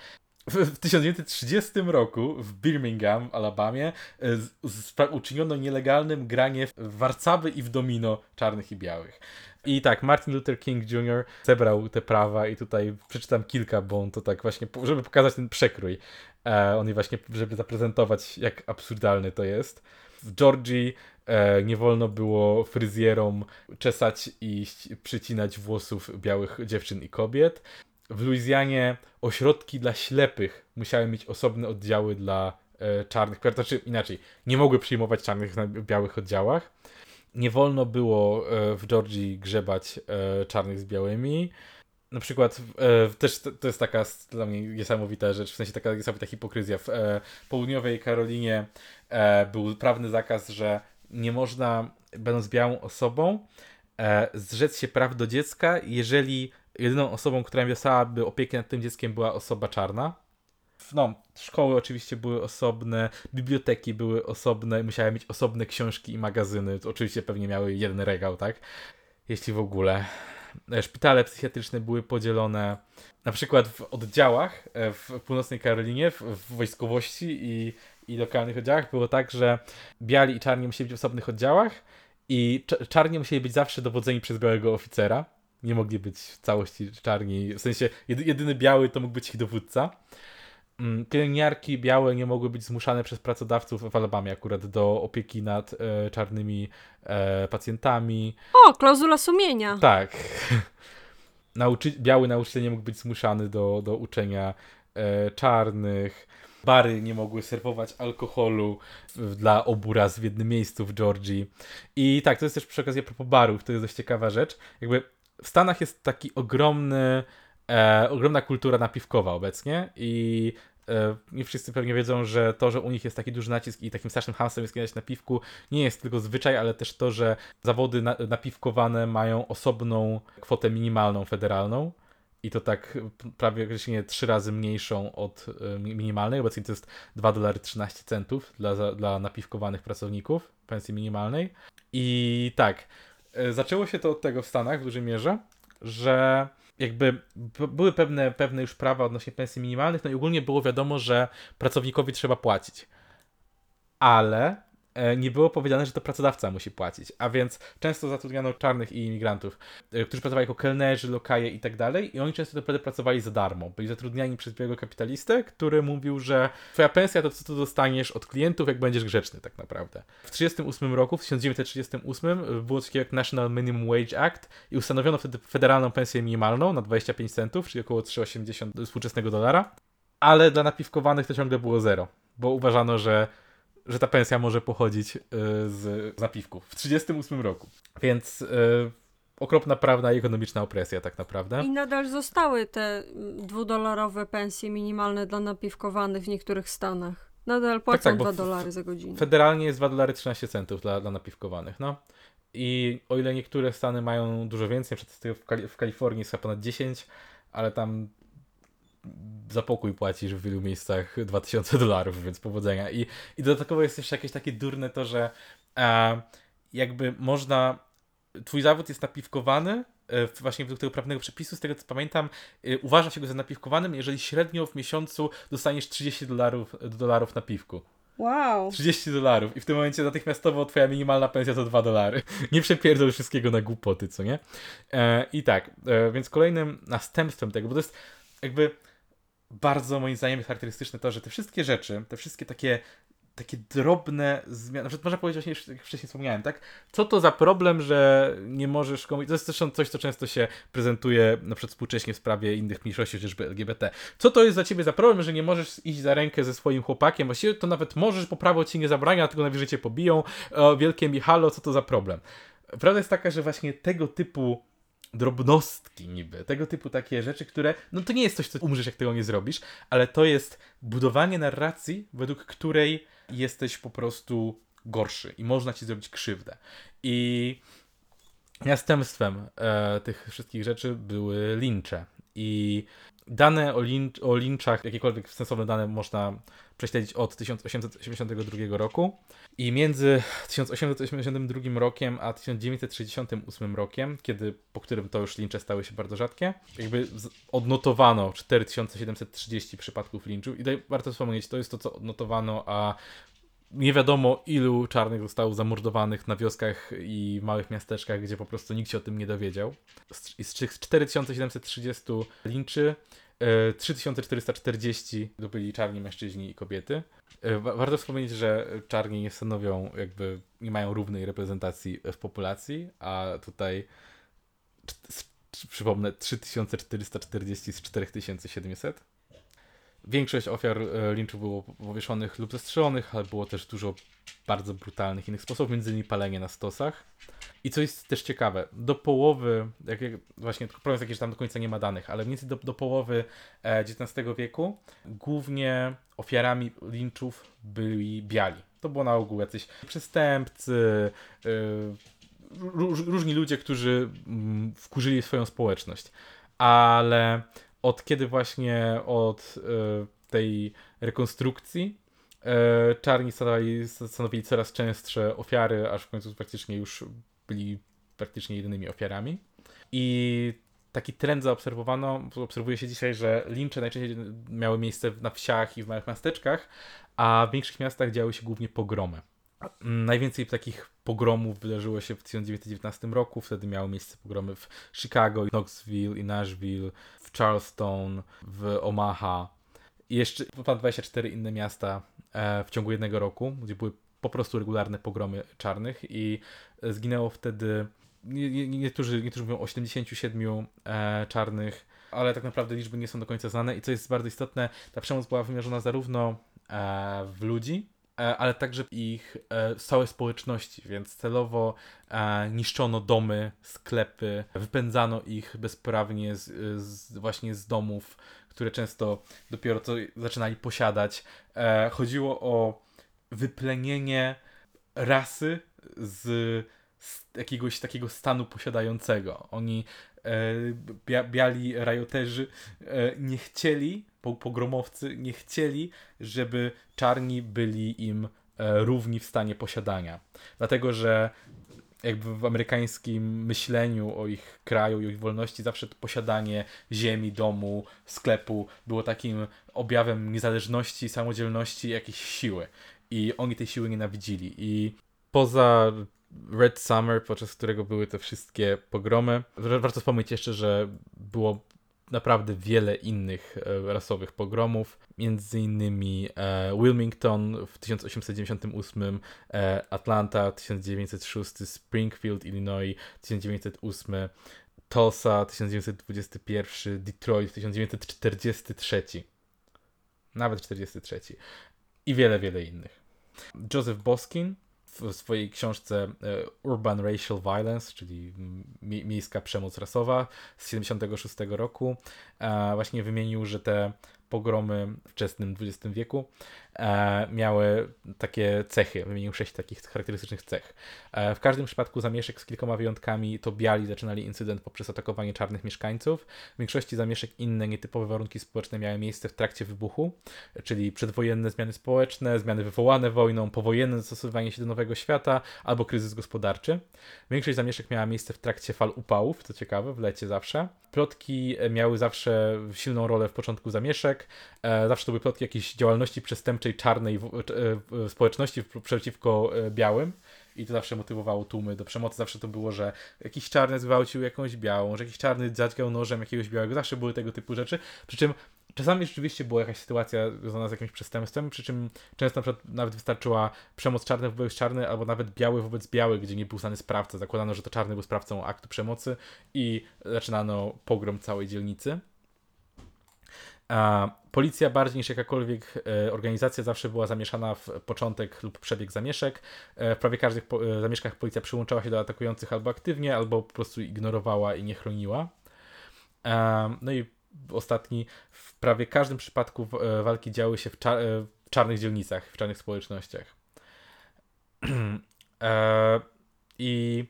W, w 1930 roku w Birmingham, Alabamie, e, uczyniono nielegalnym granie w warcaby i w domino czarnych i białych. I tak, Martin Luther King Jr. zebrał te prawa i tutaj przeczytam kilka, bo on to tak właśnie, żeby pokazać ten przekrój. E, on je właśnie, żeby zaprezentować, jak absurdalny to jest. W Georgii e, nie wolno było fryzjerom czesać i przycinać włosów białych dziewczyn i kobiet. W Luizjanie ośrodki dla ślepych musiały mieć osobne oddziały dla e, czarnych, znaczy inaczej, nie mogły przyjmować czarnych na białych oddziałach. Nie wolno było e, w Georgii grzebać e, czarnych z białymi. Na przykład e, też to, jest taka dla mnie niesamowita rzecz, w sensie taka niesamowita hipokryzja. W południowej Karolinie był prawny zakaz, że nie można, będąc białą osobą, zrzec się praw do dziecka, jeżeli jedyną osobą, która miałaby opiekę nad tym dzieckiem była osoba czarna. No, szkoły oczywiście były osobne, biblioteki były osobne, musiały mieć osobne książki i magazyny. Oczywiście pewnie miały jeden regał, tak? Jeśli w ogóle. E, szpitale psychiatryczne były podzielone na przykład w oddziałach e, w północnej Karolinie, w, w wojskowości i, i lokalnych oddziałach było tak, że biali i czarni musieli być w osobnych oddziałach i czarni musieli być zawsze dowodzeni przez białego oficera. Nie mogli być w całości czarni, w sensie jedyny biały to mógł być ich dowódca. Mm, pielęgniarki białe nie mogły być zmuszane przez pracodawców w Alabamie akurat do opieki nad e, czarnymi e, pacjentami. O, klauzula sumienia. Tak. Nauczy biały nauczyciel nie mógł być zmuszany do, do uczenia e, czarnych. Bary nie mogły serwować alkoholu dla obu raz w jednym miejscu w Georgii. I tak, to jest też przy okazji a propos barów, to jest dość ciekawa rzecz. Jakby w Stanach jest taki ogromny, e, ogromna kultura napiwkowa obecnie i nie wszyscy pewnie wiedzą, że to, że u nich jest taki duży nacisk i takim strasznym hamstwem jest kiedyś na piwku, nie jest tylko zwyczaj, ale też to, że zawody na, napiwkowane mają osobną kwotę minimalną federalną i to tak prawie określenie trzy razy mniejszą od e, minimalnej. Obecnie to jest 2 dolary 13 centów dla, dla napiwkowanych pracowników pensji minimalnej. I tak, e, zaczęło się to od tego w Stanach w dużej mierze, że jakby były pewne, pewne już prawa odnośnie pensji minimalnych, no i ogólnie było wiadomo, że pracownikowi trzeba płacić. Ale nie było powiedziane, że to pracodawca musi płacić. A więc często zatrudniano czarnych i imigrantów, e, którzy pracowali jako kelnerzy, lokaje i tak dalej, i oni często naprawdę pracowali za darmo. Byli zatrudniani przez białego kapitalistę, który mówił, że twoja pensja to co tu dostaniesz od klientów, jak będziesz grzeczny tak naprawdę. W 1938 roku, w 1938 było coś jak National Minimum Wage Act i ustanowiono wtedy federalną pensję minimalną na 25 centów, czyli około 3,80 współczesnego dolara, ale dla napiwkowanych to ciągle było zero, bo uważano, że że ta pensja może pochodzić y, z napiwków w 1938 roku. Więc y, okropna prawna i ekonomiczna opresja tak naprawdę. I nadal zostały te dwudolarowe pensje minimalne dla napiwkowanych w niektórych stanach. Nadal płacą tak, tak, 2 dolary za godzinę. Federalnie jest 2 dolary 13 centów dla, dla napiwkowanych, no. I o ile niektóre stany mają dużo więcej, przykład w, Kali w Kalifornii jest chyba ponad 10, ale tam za pokój płacisz w wielu miejscach 2000 dolarów, więc powodzenia. I, i dodatkowo jest jeszcze jakieś takie durne to, że e, jakby można, twój zawód jest napiwkowany, e, właśnie według tego prawnego przepisu, z tego co pamiętam, e, uważa się go za napiwkowanym, jeżeli średnio w miesiącu dostaniesz 30 dolarów, dolarów na piwku. Wow. 30 dolarów i w tym momencie natychmiastowo twoja minimalna pensja to 2 dolary. Nie przepierdol wszystkiego na głupoty, co nie? E, I tak, e, więc kolejnym następstwem tego, bo to jest jakby bardzo moim zdaniem jest charakterystyczne to, że te wszystkie rzeczy, te wszystkie takie takie drobne zmiany, na można powiedzieć właśnie, jak wcześniej wspomniałem, tak? Co to za problem, że nie możesz komuś... To jest zresztą coś, co często się prezentuje na przykład współcześnie w sprawie innych mniejszości, chociażby LGBT. Co to jest za ciebie za problem, że nie możesz iść za rękę ze swoim chłopakiem? Właściwie to nawet możesz, bo prawo ci nie zabrania, tylko najwyżej cię pobiją. O, wielkie Michalo, co to za problem? Prawda jest taka, że właśnie tego typu drobnostki niby, tego typu takie rzeczy, które, no to nie jest coś, co umrzesz, jak tego nie zrobisz, ale to jest budowanie narracji, według której jesteś po prostu gorszy i można ci zrobić krzywdę. I następstwem e, tych wszystkich rzeczy były lincze. I dane o, lincz, o linczach, jakiekolwiek sensowne dane można prześledzić od 1882 roku. I między 1882 rokiem a 1968 rokiem, kiedy, po którym to już lincze stały się bardzo rzadkie, jakby odnotowano 4730 przypadków linczu. I tutaj warto wspomnieć, to jest to, co odnotowano, a nie wiadomo ilu czarnych zostało zamordowanych na wioskach i małych miasteczkach, gdzie po prostu nikt się o tym nie dowiedział. I z tych 4730 linczy 3440 e, to byli czarni mężczyźni i kobiety. E, warto wspomnieć, że czarni nie stanowią, jakby nie mają równej reprezentacji w populacji, a tutaj przypomnę 3440 z 4700. Większość ofiar e, linczu było powieszonych lub zastrzelonych, ale było też dużo bardzo brutalnych innych sposobów, między innymi palenie na stosach. I co jest też ciekawe, do połowy, jak, jak właśnie, problem jest taki, że tam do końca nie ma danych, ale mniej więcej do, do połowy e, XIX wieku głównie ofiarami linczów byli biali. To było na ogół jacyś przestępcy, e, różni ludzie, którzy mm, wkurzyli swoją społeczność. Ale od kiedy właśnie od e, tej rekonstrukcji e, czarni stanowili, stanowili coraz częstsze ofiary, aż w końcu praktycznie już byli praktycznie jedynymi ofiarami. I taki trend zaobserwowano, obserwuje się dzisiaj, że lincze najczęściej miały miejsce na wsiach i w małych miasteczkach, a w większych miastach działy się głównie pogromy. Najwięcej takich pogromów wydarzyło się w 1919 roku. Wtedy miały miejsce pogromy w Chicago, Knoxville i Nashville, w Charleston, w Omaha. I jeszcze ponad 24 inne miasta e, w ciągu jednego roku, gdzie były po prostu regularne pogromy czarnych i zginęło wtedy niektórzy, niektórzy mówią o 77 e, czarnych, ale tak naprawdę liczby nie są do końca znane i co jest bardzo istotne, ta przemoc była wymierzona zarówno e, w ludzi, E, ale także ich e, całej społeczności, więc celowo e, niszczono domy, sklepy, wypędzano ich bezprawnie z, z, właśnie z domów, które często dopiero co zaczynali posiadać. Chodziło o wyplenienie rasy z, z jakiegoś takiego stanu posiadającego. Oni bia, biali rajoterzy nie chcieli pogromowcy nie chcieli, żeby czarni byli im e, równi w stanie posiadania. Dlatego, że jakby w amerykańskim myśleniu o ich kraju i o ich wolności zawsze to posiadanie ziemi, domu, sklepu było takim objawem niezależności, samodzielności, jakiejś siły. I oni tej siły nienawidzili. I poza Red Summer, podczas którego były te wszystkie pogromy, warto wspomnieć jeszcze, że było naprawdę wiele innych e, rasowych pogromów, między innymi e, Wilmington w 1898, e, Atlanta 1906, Springfield, Illinois 1908, Tulsa 1921, Detroit 1943. Nawet 43. I wiele, wiele innych. Joseph Boskin w swojej książce e, Urban Racial Violence, czyli miejska przemoc rasowa z 76 roku, e, właśnie wymienił, że te pogromy w wczesnym XX wieku e, miały takie cechy, wymienił sześć takich charakterystycznych cech. E, w każdym przypadku zamieszek z kilkoma wyjątkami to biali zaczynali incydent poprzez atakowanie czarnych mieszkańców. W większości zamieszek inne nietypowe warunki społeczne miały miejsce w trakcie wybuchu, czyli przedwojenne zmiany społeczne, zmiany wywołane wojną, powojenne dostosowanie się do nowego świata albo kryzys gospodarczy. Większość zamieszek miała miejsce w trakcie fal upałów, co ciekawe, w lecie zawsze. Plotki miały zawsze silną rolę w początku zamieszek. E, zawsze to były plotki jakiejś działalności przestępczej czarnej e, społeczności przeciwko e, białym. I to zawsze motywowało tłumy do przemocy. Zawsze to było, że jakiś czarny zgwałcił jakąś białą, że jakiś czarny zadźgał nożem jakiegoś białego. Zawsze były tego typu rzeczy. Przy czym Czasami rzeczywiście była jakaś sytuacja związana z jakimś przestępstwem, przy czym często na przykład nawet wystarczyła przemoc czarny wobec czarny, albo nawet biały wobec biały, gdzie nie był znany sprawca. Zakładano, że to czarny był sprawcą aktu przemocy i zaczynano pogrom całej dzielnicy. Policja bardziej niż jakakolwiek e, organizacja zawsze była zamieszana w początek lub przebieg zamieszek. E, w prawie każdych e, zamieszkach policja przyłączała się do atakujących albo aktywnie, albo po prostu ignorowała i nie chroniła. No i ostatni, w prawie każdym przypadku walki działy się w, czar w czarnych dzielnicach, w czarnych społecznościach. I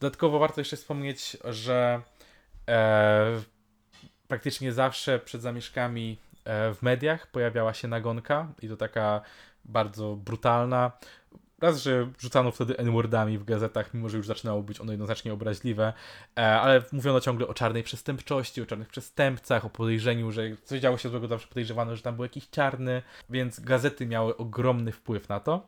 dodatkowo warto jeszcze wspomnieć, że praktycznie zawsze przed zamieszkami e, w mediach pojawiała się nagonka i to taka bardzo brutalna. Raz, że rzucano wtedy N-wordami w gazetach, mimo że już zaczynało być ono jednoznacznie obraźliwe, e, ale mówiono ciągle o czarnej przestępczości, o czarnych przestępcach, o podejrzeniu, że coś działo się złego, zawsze podejrzewano, że tam był jakiś czarny, więc gazety miały ogromny wpływ na to.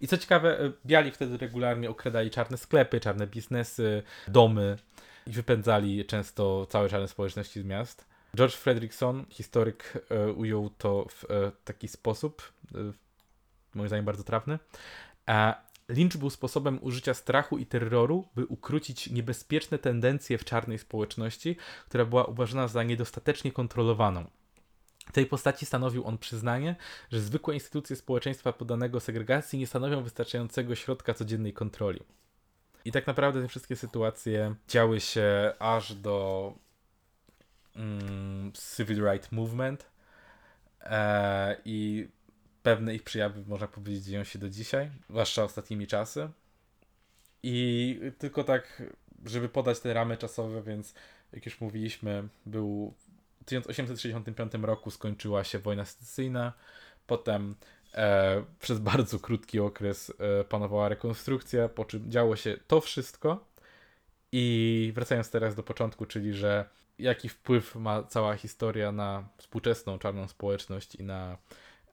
I co ciekawe, e, biali wtedy regularnie okradali czarne sklepy, czarne biznesy, domy i wypędzali często całe czarne społeczności z miast. George Fredrickson, historyk, e, ujął to w taki sposób, moim zdaniem bardzo trafny. Lincz był sposobem użycia strachu i terroru, by ukrócić niebezpieczne tendencje w czarnej społeczności, która była uważana za niedostatecznie kontrolowaną. W tej postaci stanowił on przyznanie, że zwykłe instytucje społeczeństwa poddanego segregacji nie stanowią wystarczającego środka codziennej kontroli. I tak naprawdę te wszystkie sytuacje działy się aż do mm, Civil Rights Movement e, i pewne ich przejawy, można powiedzieć, dzieją się do dzisiaj, zwłaszcza ostatnimi czasy. I tylko tak, żeby podać te ramy czasowe, więc jak już mówiliśmy, był w 1865 roku skończyła się wojna secesyjna, potem e, przez bardzo krótki okres e, panowała rekonstrukcja, po czym działo się to wszystko i wracając teraz do początku, czyli że jaki wpływ ma cała historia na współczesną czarną społeczność i na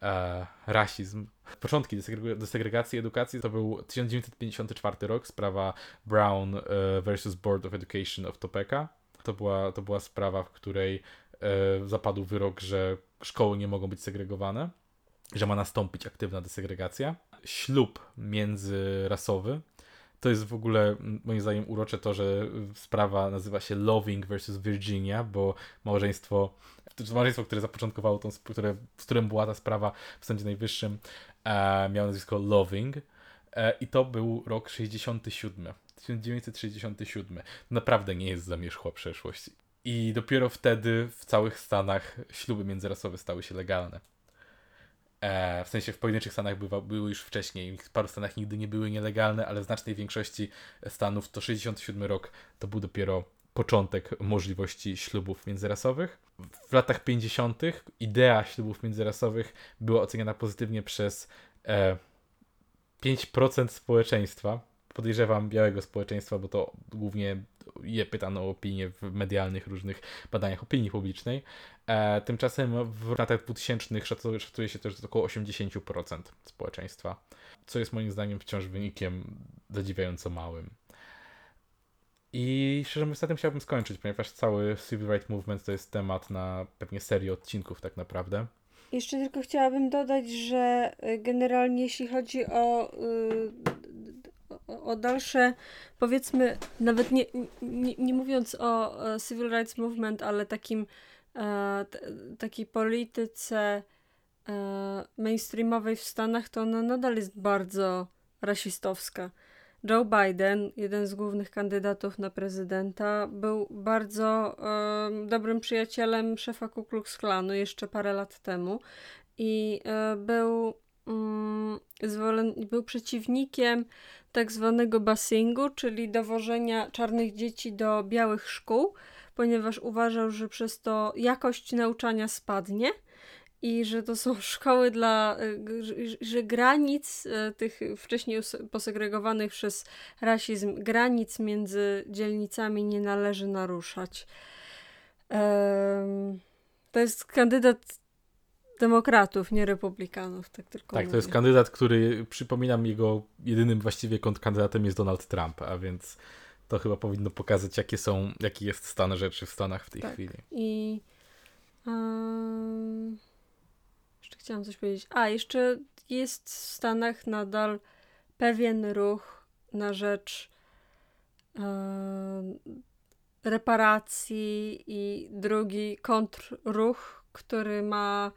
e, rasizm. Początki desegregacji edukacji to był 1954 rok, sprawa Brown e, versus Board of Education of Topeka. To była, to była sprawa, w której zapadł wyrok, że szkoły nie mogą być segregowane, że ma nastąpić aktywna desegregacja. Ślub międzyrasowy to jest w ogóle moim zdaniem urocze to, że sprawa nazywa się Loving versus Virginia, bo małżeństwo, małżeństwo, które zapoczątkowało tą, które, którym była ta sprawa w Sądzie Najwyższym, e, miało nazwisko Loving e, i to był rok 67, 1967. Naprawdę nie jest zamierzchła przeszłość. I dopiero wtedy w całych Stanach śluby międzyrasowe stały się legalne. E, w sensie w pojedynczych stanach bywa, były już wcześniej, w paru stanach nigdy nie były nielegalne, ale w znacznej większości stanów to 67 rok to był dopiero początek możliwości ślubów międzyrasowych. W latach 50. idea ślubów międzyrasowych była oceniana pozytywnie przez e, 5% społeczeństwa. Podejrzewam białego społeczeństwa, bo to głównie je pytano o opinię w medialnych różnych badaniach opinii publicznej. E, tymczasem w latach 2000 szacuje, szacuje się też, około 80% społeczeństwa, co jest moim zdaniem wciąż wynikiem zadziwiająco małym. I szczerze mówiąc, na tym chciałbym skończyć, ponieważ cały Civil Rights Movement to jest temat na pewnie serię odcinków tak naprawdę. Jeszcze tylko chciałabym dodać, że y, generalnie jeśli chodzi o, y, o dalsze, powiedzmy, nawet nie, nie, nie mówiąc o Civil Rights Movement, ale takim E, takiej polityce e, mainstreamowej w Stanach, to ona nadal jest bardzo rasistowska. Joe Biden, jeden z głównych kandydatów na prezydenta, był bardzo e, dobrym przyjacielem szefa Ku Klux Klanu jeszcze parę lat temu i e, był, mm, zwolen, był przeciwnikiem tak zwanego busingu, czyli dowożenia czarnych dzieci do białych szkół ponieważ uważał, że przez to jakość nauczania spadnie i że to są szkoły dla, y, że granic y, tych wcześniej posegregowanych przez rasizm, granic między dzielnicami nie należy naruszać. To jest kandydat demokratów, nie republikanów, tak tylko Tak, mówię. to jest kandydat, który, przypominam, jego jedynym właściwie kandydatem jest Donald Trump, a więc to chyba powinno pokazać, jakie są, jaki jest stan rzeczy w Stanach w tej tak. chwili. I um, jeszcze chciałam coś powiedzieć. A, jeszcze jest w Stanach nadal pewien ruch na rzecz um, reparacji i drugi kontrruch, który ma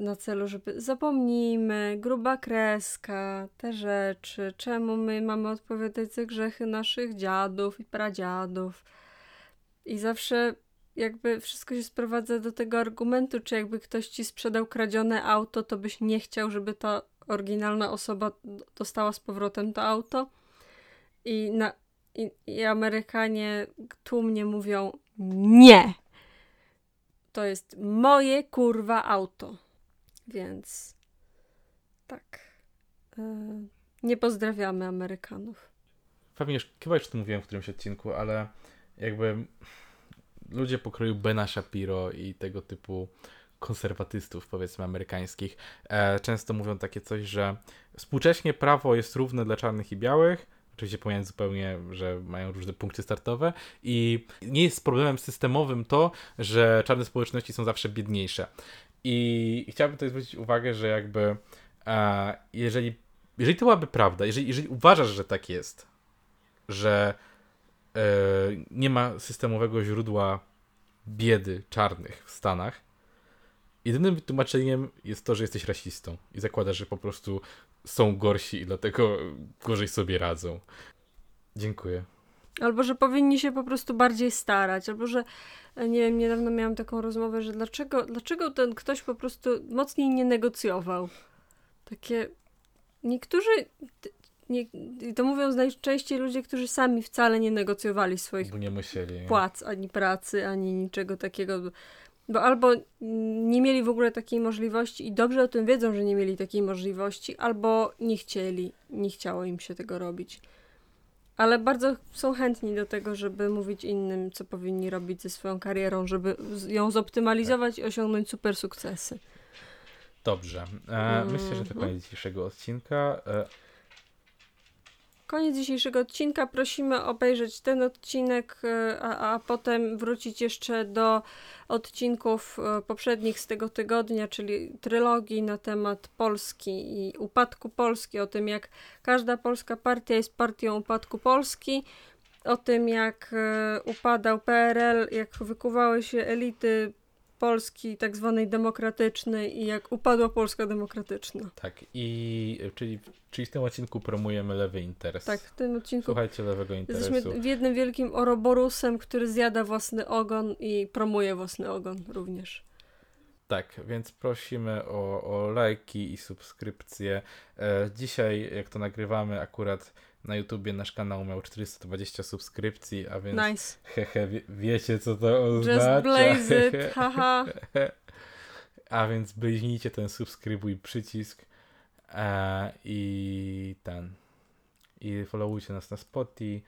na celu, żeby zapomnijmy, gruba kreska, te rzeczy, czemu my mamy odpowiadać za grzechy naszych dziadów i pradziadów. I zawsze jakby wszystko się sprowadza do tego argumentu, czy jakby ktoś ci sprzedał kradzione auto, to byś nie chciał, żeby ta oryginalna osoba dostała z powrotem to auto. I, na, i, i Amerykanie tłumnie mówią nie to jest moje kurwa auto. Więc tak. Yy, nie pozdrawiamy Amerykanów. Pewnie już, chyba już to mówiłem w którymś odcinku, ale jakby ludzie pokroju Bena Shapiro i tego typu konserwatystów, powiedzmy, amerykańskich, e, często mówią takie coś, że współcześnie prawo jest równe dla czarnych i białych, Oczywiście pomijając zupełnie, że mają różne punkty startowe i nie jest problemem systemowym to, że czarne społeczności są zawsze biedniejsze. I chciałbym tutaj zwrócić uwagę, że jakby e, jeżeli, jeżeli to byłaby prawda, jeżeli, jeżeli uważasz, że tak jest, że e, nie ma systemowego źródła biedy czarnych w Stanach, jedynym wytłumaczeniem jest to, że jesteś rasistą i zakładasz, że po prostu są gorsi i dlatego gorzej sobie radzą. Dziękuję. Albo że powinni się po prostu bardziej starać, albo że e, nie wiem, niedawno miałam taką rozmowę, że dlaczego, dlaczego ten ktoś po prostu mocniej nie negocjował. Takie niektórzy nie, to mówią najczęściej ludzie, którzy sami wcale nie negocjowali swoich nie musieli. płac, ani pracy, ani niczego takiego. Bo albo nie mieli w ogóle takiej możliwości i dobrze o tym wiedzą, że nie mieli takiej możliwości, albo nie chcieli, nie chciało im się tego robić. Ale bardzo są chętni do tego, żeby mówić innym, co powinni robić ze swoją karierą, żeby ją zoptymalizować i osiągnąć super sukcesy. Dobrze. E, myślę, że to Mhm. koniec dzisiejszego odcinka. E, Koniec dzisiejszego odcinka. Prosimy obejrzeć ten odcinek, e, a, a potem wrócić jeszcze do odcinków e, poprzednich z tego tygodnia, czyli trylogii na temat Polski i upadku Polski, o tym jak każda polska partia jest partią upadku Polski, o tym jak e, upadał PRL, jak wykuwały się elity Polski tak zwanej demokratycznej i jak upadła Polska demokratyczna. tak, i czyli, czyli w tym odcinku promujemy lewy interes. Tak, w tym odcinku Słuchajcie lewego interesu. Jesteśmy w jednym wielkim oroborusem, który zjada własny ogon i promuje własny ogon również. Tak, więc prosimy o, o lajki i subskrypcje. E, dzisiaj, jak to nagrywamy, akurat na YouTubie nasz kanał miał 420 subskrypcji, a więc Nice. hehe, wie, wiecie co to oznacza. Just blaze it, haha. A więc bliźnijcie ten subskrybuj przycisk e, i ten. I followujcie nas na Spotify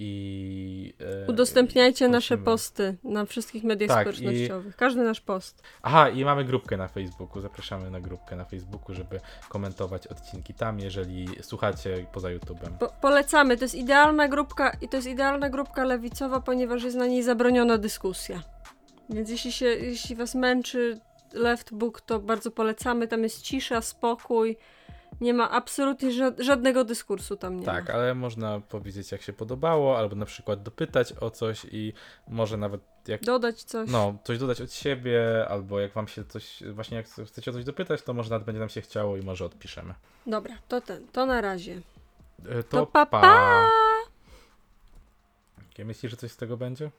i e, Udostępniajcie nasze posty na wszystkich mediach Tak, społecznościowych. Każdy nasz post. Aha, i mamy grupkę na Facebooku. Zapraszamy na grupkę na Facebooku, żeby komentować odcinki tam, jeżeli słuchacie poza YouTube'em. Po polecamy. To jest idealna grupka i to jest idealna grupka lewicowa, ponieważ jest na niej zabroniona dyskusja. Więc jeśli się, jeśli was męczy left book, to bardzo polecamy. Tam jest cisza, spokój. Nie ma absolutnie ża żadnego dyskursu tam nie Tak, ma. ale można powiedzieć, jak się podobało, albo na przykład dopytać o coś i może nawet jak. Dodać coś. No, coś dodać od siebie, albo jak wam się coś, właśnie jak chcecie o coś dopytać, to może nawet będzie nam się chciało i może odpiszemy. Dobra, to ten, to na razie. E, To To pa, pa. Jakie Myślisz, że coś z tego będzie?